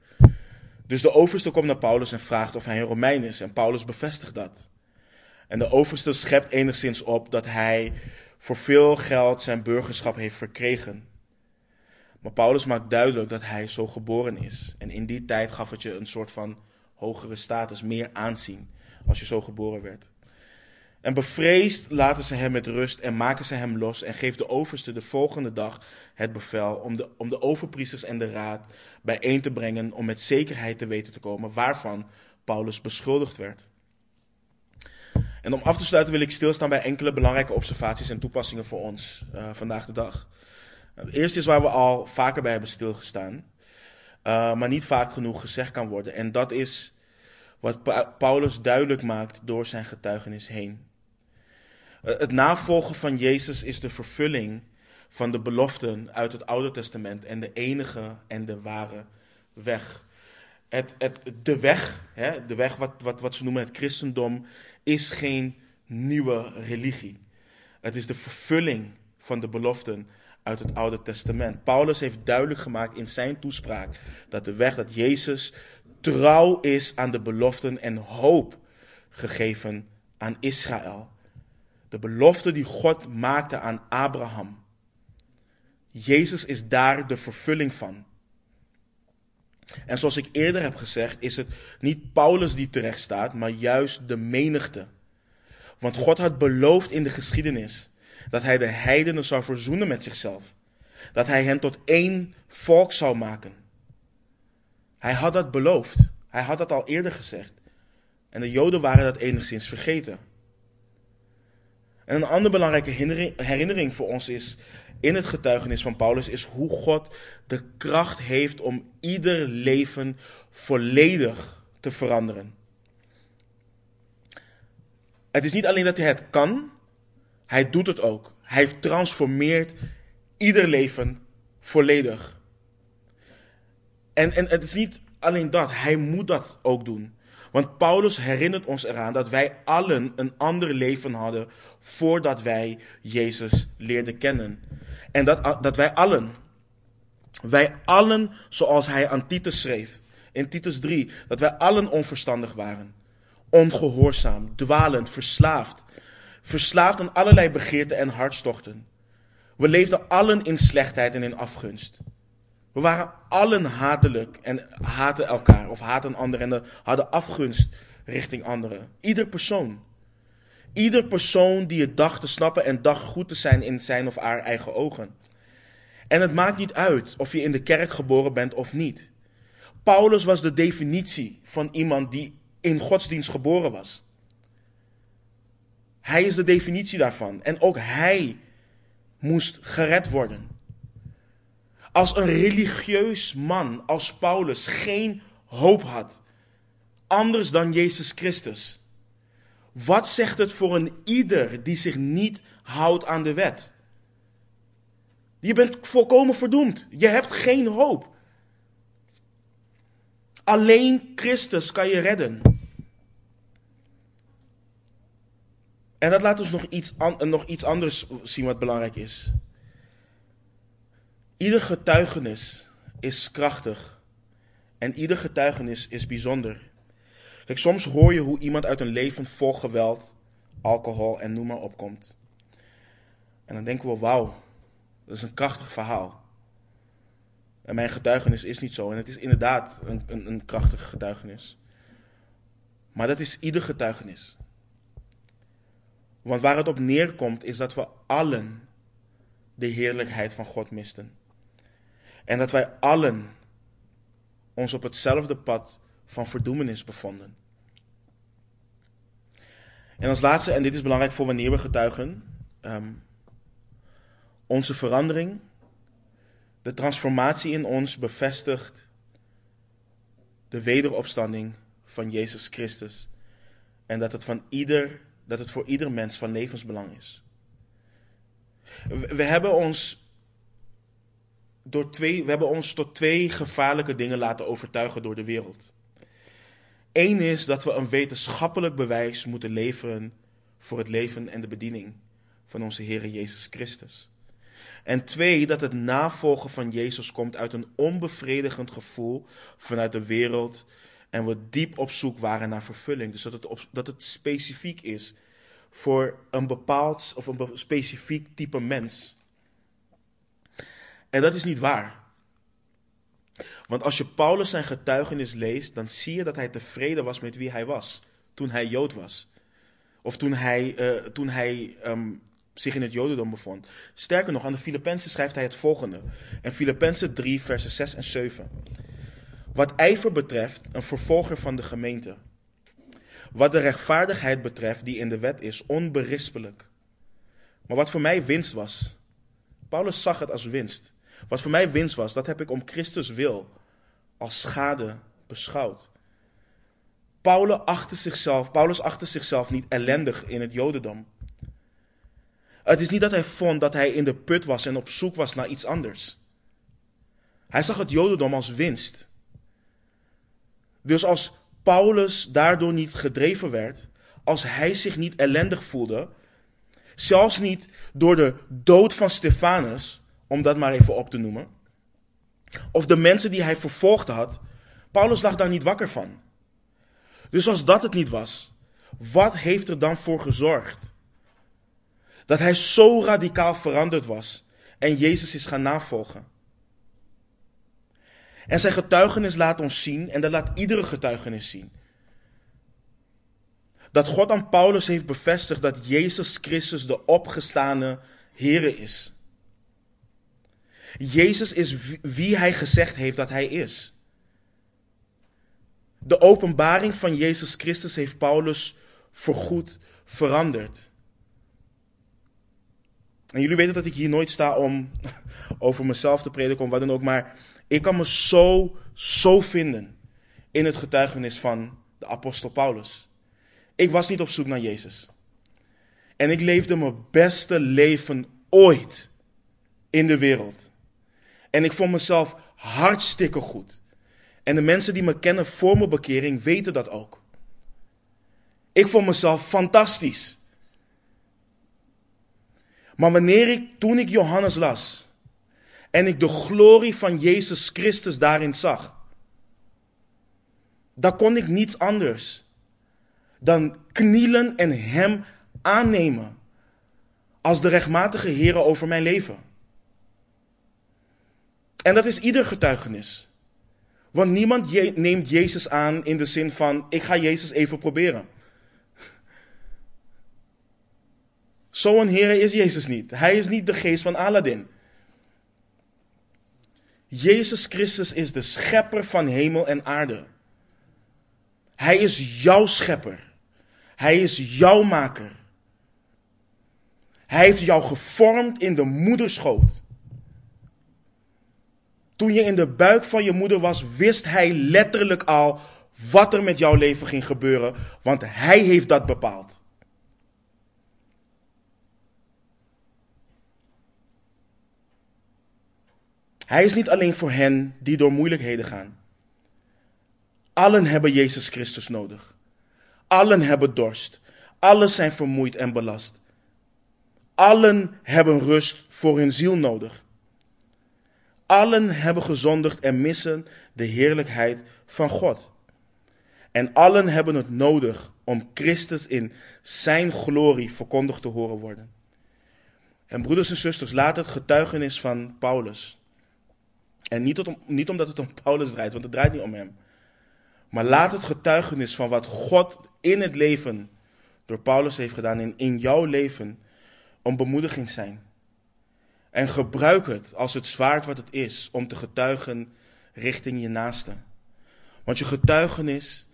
Dus de overste komt naar Paulus en vraagt of hij een Romein is. En Paulus bevestigt dat. En de overste schept enigszins op dat hij voor veel geld zijn burgerschap heeft verkregen. Maar Paulus maakt duidelijk dat hij zo geboren is. En in die tijd gaf het je een soort van hogere status, meer aanzien als je zo geboren werd. En bevreesd laten ze hem met rust en maken ze hem los en geeft de overste de volgende dag het bevel om de, om de overpriesters en de raad bijeen te brengen om met zekerheid te weten te komen waarvan Paulus beschuldigd werd. En om af te sluiten wil ik stilstaan bij enkele belangrijke observaties en toepassingen voor ons uh, vandaag de dag. Het eerste is waar we al vaker bij hebben stilgestaan, uh, maar niet vaak genoeg gezegd kan worden. En dat is wat pa Paulus duidelijk maakt door zijn getuigenis heen. Uh, het navolgen van Jezus is de vervulling van de beloften uit het Oude Testament en de enige en de ware weg. Het, het, de weg, hè, de weg wat, wat, wat ze noemen het christendom, is geen nieuwe religie. Het is de vervulling van de beloften uit het Oude Testament. Paulus heeft duidelijk gemaakt in zijn toespraak dat de weg dat Jezus trouw is aan de beloften en hoop gegeven aan Israël. De belofte die God maakte aan Abraham. Jezus is daar de vervulling van. En zoals ik eerder heb gezegd, is het niet Paulus die terecht staat, maar juist de menigte. Want God had beloofd in de geschiedenis dat hij de heidenen zou verzoenen met zichzelf. Dat hij hen tot één volk zou maken. Hij had dat beloofd. Hij had dat al eerder gezegd. En de Joden waren dat enigszins vergeten. En een andere belangrijke herinnering voor ons is in het getuigenis van Paulus is hoe God de kracht heeft om ieder leven volledig te veranderen. Het is niet alleen dat hij het kan, hij doet het ook. Hij transformeert ieder leven volledig. En, en het is niet alleen dat, hij moet dat ook doen. Want Paulus herinnert ons eraan dat wij allen een ander leven hadden voordat wij Jezus leerden kennen. En dat, dat wij allen, wij allen, zoals hij aan Titus schreef, in Titus 3, dat wij allen onverstandig waren. Ongehoorzaam, dwalend, verslaafd. Verslaafd aan allerlei begeerten en hartstochten. We leefden allen in slechtheid en in afgunst. We waren allen hatelijk en haten elkaar of haten anderen en hadden afgunst richting anderen. Ieder persoon. Ieder persoon die het dacht te snappen en dacht goed te zijn in zijn of haar eigen ogen. En het maakt niet uit of je in de kerk geboren bent of niet. Paulus was de definitie van iemand die in godsdienst geboren was. Hij is de definitie daarvan. En ook hij moest gered worden. Als een religieus man als Paulus geen hoop had, anders dan Jezus Christus, wat zegt het voor een ieder die zich niet houdt aan de wet? Je bent volkomen verdoemd. Je hebt geen hoop. Alleen Christus kan je redden. En dat laat ons nog iets, nog iets anders zien wat belangrijk is. Ieder getuigenis is krachtig. En ieder getuigenis is bijzonder. Kijk, soms hoor je hoe iemand uit een leven vol geweld, alcohol en noem maar op komt. En dan denken we, wauw, dat is een krachtig verhaal. En mijn getuigenis is niet zo. En het is inderdaad een, een, een krachtig getuigenis. Maar dat is ieder getuigenis. Want waar het op neerkomt is dat we allen de heerlijkheid van God misten. En dat wij allen ons op hetzelfde pad van verdoemenis bevonden. En als laatste, en dit is belangrijk voor wanneer we getuigen, ehm, onze verandering, de transformatie in ons bevestigt de wederopstanding van Jezus Christus. En dat het, van ieder, dat het voor ieder mens van levensbelang is. We hebben ons door twee, we hebben ons tot twee gevaarlijke dingen laten overtuigen door de wereld. Eén is dat we een wetenschappelijk bewijs moeten leveren voor het leven en de bediening van onze Heer Jezus Christus. En twee, dat het navolgen van Jezus komt uit een onbevredigend gevoel vanuit de wereld en we diep op zoek waren naar vervulling. Dus dat het, dat het specifiek is voor een bepaald of een specifiek type mens. En dat is niet waar. Want als je Paulus zijn getuigenis leest, dan zie je dat hij tevreden was met wie hij was toen hij Jood was. Of toen hij, uh, toen hij um, zich in het Jodendom bevond. Sterker nog, aan de Filippenzen schrijft hij het volgende. In Filippenzen 3, versen 6 en 7. Wat ijver betreft, een vervolger van de gemeente. Wat de rechtvaardigheid betreft, die in de wet is, onberispelijk. Maar wat voor mij winst was. Paulus zag het als winst. Wat voor mij winst was, dat heb ik om Christus wil als schade beschouwd. Paulus achtte zichzelf, Paulus achtte zichzelf niet ellendig in het Jodendom. Het is niet dat hij vond dat hij in de put was en op zoek was naar iets anders. Hij zag het Jodendom als winst. Dus als Paulus daardoor niet gedreven werd, als hij zich niet ellendig voelde, zelfs niet door de dood van Stefanus, om dat maar even op te noemen, of de mensen die hij vervolgd had, Paulus lag daar niet wakker van. Dus als dat het niet was, wat heeft er dan voor gezorgd dat hij zo radicaal veranderd was en Jezus is gaan navolgen? En zijn getuigenis laat ons zien, en dat laat iedere getuigenis zien, dat God aan Paulus heeft bevestigd dat Jezus Christus de opgestane Here is. Jezus is wie hij gezegd heeft dat hij is. De openbaring van Jezus Christus heeft Paulus voorgoed veranderd. En jullie weten dat ik hier nooit sta om <laughs> over mezelf te prediken, of wat dan ook, maar ik kan me zo, zo vinden in het getuigenis van de apostel Paulus. Ik was niet op zoek naar Jezus. En ik leefde mijn beste leven ooit in de wereld. En ik vond mezelf hartstikke goed. En de mensen die me kennen voor mijn bekering weten dat ook. Ik vond mezelf fantastisch. Maar wanneer ik, toen ik Johannes las en ik de glorie van Jezus Christus daarin zag, dan kon ik niets anders dan knielen en Hem aannemen als de rechtmatige Heer over mijn leven. En dat is ieder getuigenis. Want niemand neemt Jezus aan in de zin van: ik ga Jezus even proberen. <laughs> Zo'n Heer is Jezus niet. Hij is niet de geest van Aladdin. Jezus Christus is de schepper van hemel en aarde. Hij is jouw schepper. Hij is jouw maker. Hij heeft jou gevormd in de moederschoot. Toen je in de buik van je moeder was, wist hij letterlijk al wat er met jouw leven ging gebeuren, want hij heeft dat bepaald. Hij is niet alleen voor hen die door moeilijkheden gaan. Allen hebben Jezus Christus nodig. Allen hebben dorst. Allen zijn vermoeid en belast. Allen hebben rust voor hun ziel nodig. Allen hebben gezondigd en missen de heerlijkheid van God. En allen hebben het nodig om Christus in zijn glorie verkondigd te horen worden. En broeders en zusters, laat het getuigenis van Paulus. En niet, om, niet omdat het om Paulus draait, want het draait niet om hem. Maar laat het getuigenis van wat God in het leven door Paulus heeft gedaan en in jouw leven om bemoediging zijn. En gebruik het als het zwaard wat het is om te getuigen richting je naaste. Want je getuigenis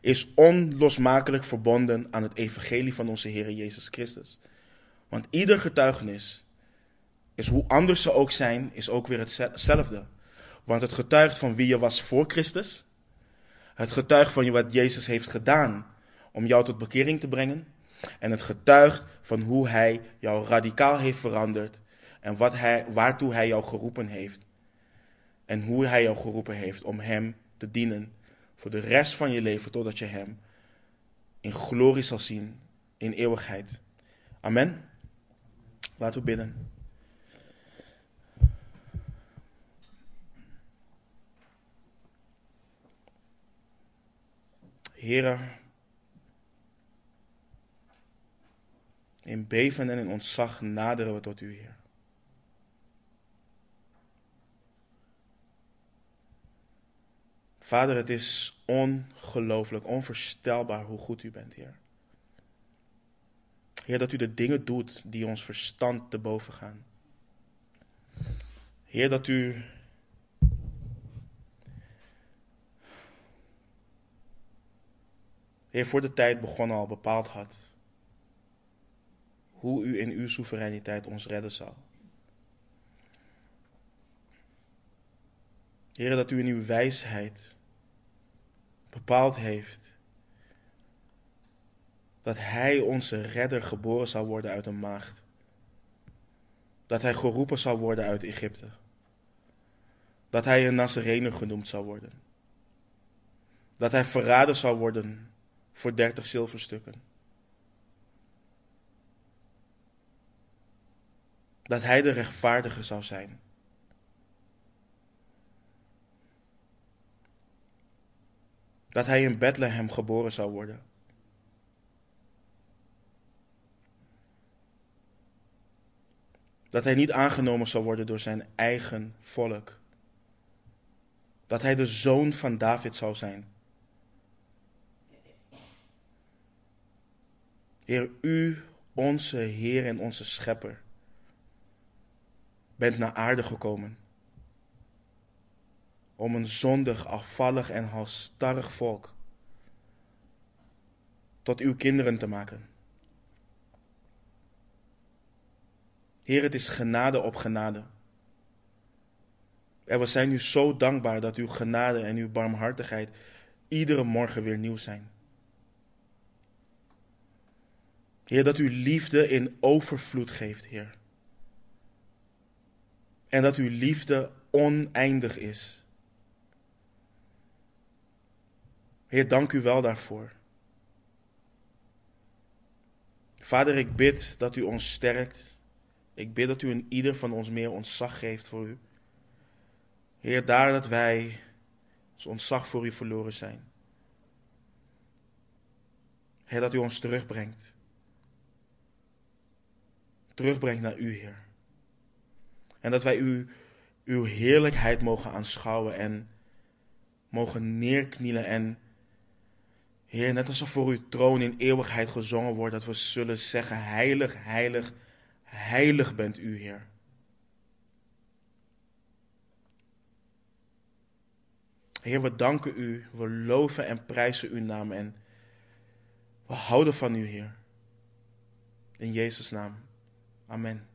is onlosmakelijk verbonden aan het evangelie van onze Heer Jezus Christus. Want ieder getuigenis is hoe anders ze ook zijn, is ook weer hetzelfde. Want het getuigt van wie je was voor Christus. Het getuigt van wat Jezus heeft gedaan om jou tot bekering te brengen. En het getuigt van hoe hij jou radicaal heeft veranderd en wat hij, waartoe hij jou geroepen heeft. En hoe hij jou geroepen heeft om hem te dienen voor de rest van je leven totdat je hem in glorie zal zien in eeuwigheid. Amen. Laten we bidden. Heren, in beven en in ontzag naderen we tot u, Heer. Vader, het is ongelooflijk, onvoorstelbaar hoe goed u bent, Heer. Heer, dat u de dingen doet die ons verstand te boven gaan. Heer, dat u Heer, voor de tijd begonnen al bepaald had hoe u in uw soevereiniteit ons redden zal. Heer, dat u in uw wijsheid bepaald heeft dat Hij onze redder geboren zal worden uit een maagd. Dat Hij geroepen zal worden uit Egypte. Dat Hij een Nazarener genoemd zal worden. Dat Hij verraden zal worden voor dertig zilverstukken. Dat hij de rechtvaardige zou zijn. Dat hij in Bethlehem geboren zou worden. Dat hij niet aangenomen zou worden door zijn eigen volk. Dat hij de zoon van David zou zijn. Heer, u, onze Heer en onze Schepper, bent naar aarde gekomen om een zondig, afvallig en halstarrig volk tot uw kinderen te maken. Heer, het is genade op genade. En we zijn u zo dankbaar dat uw genade en uw barmhartigheid iedere morgen weer nieuw zijn. Heer, dat uw liefde in overvloed geeft, Heer. En dat uw liefde oneindig is. Heer, dank u wel daarvoor. Vader, ik bid dat u ons sterkt. Ik bid dat u in ieder van ons meer ontzag geeft voor u. Heer, daar dat wij ons ontzag voor u verloren zijn. Heer, dat u ons terugbrengt. Terugbrengt naar u, Heer. En dat wij u, uw heerlijkheid mogen aanschouwen en mogen neerknielen en Heer, net als er voor uw troon in eeuwigheid gezongen wordt, dat we zullen zeggen, heilig, heilig, heilig bent u, Heer. Heer, we danken u, we loven en prijzen uw naam en we houden van u, Heer. In Jezus' naam. Amen.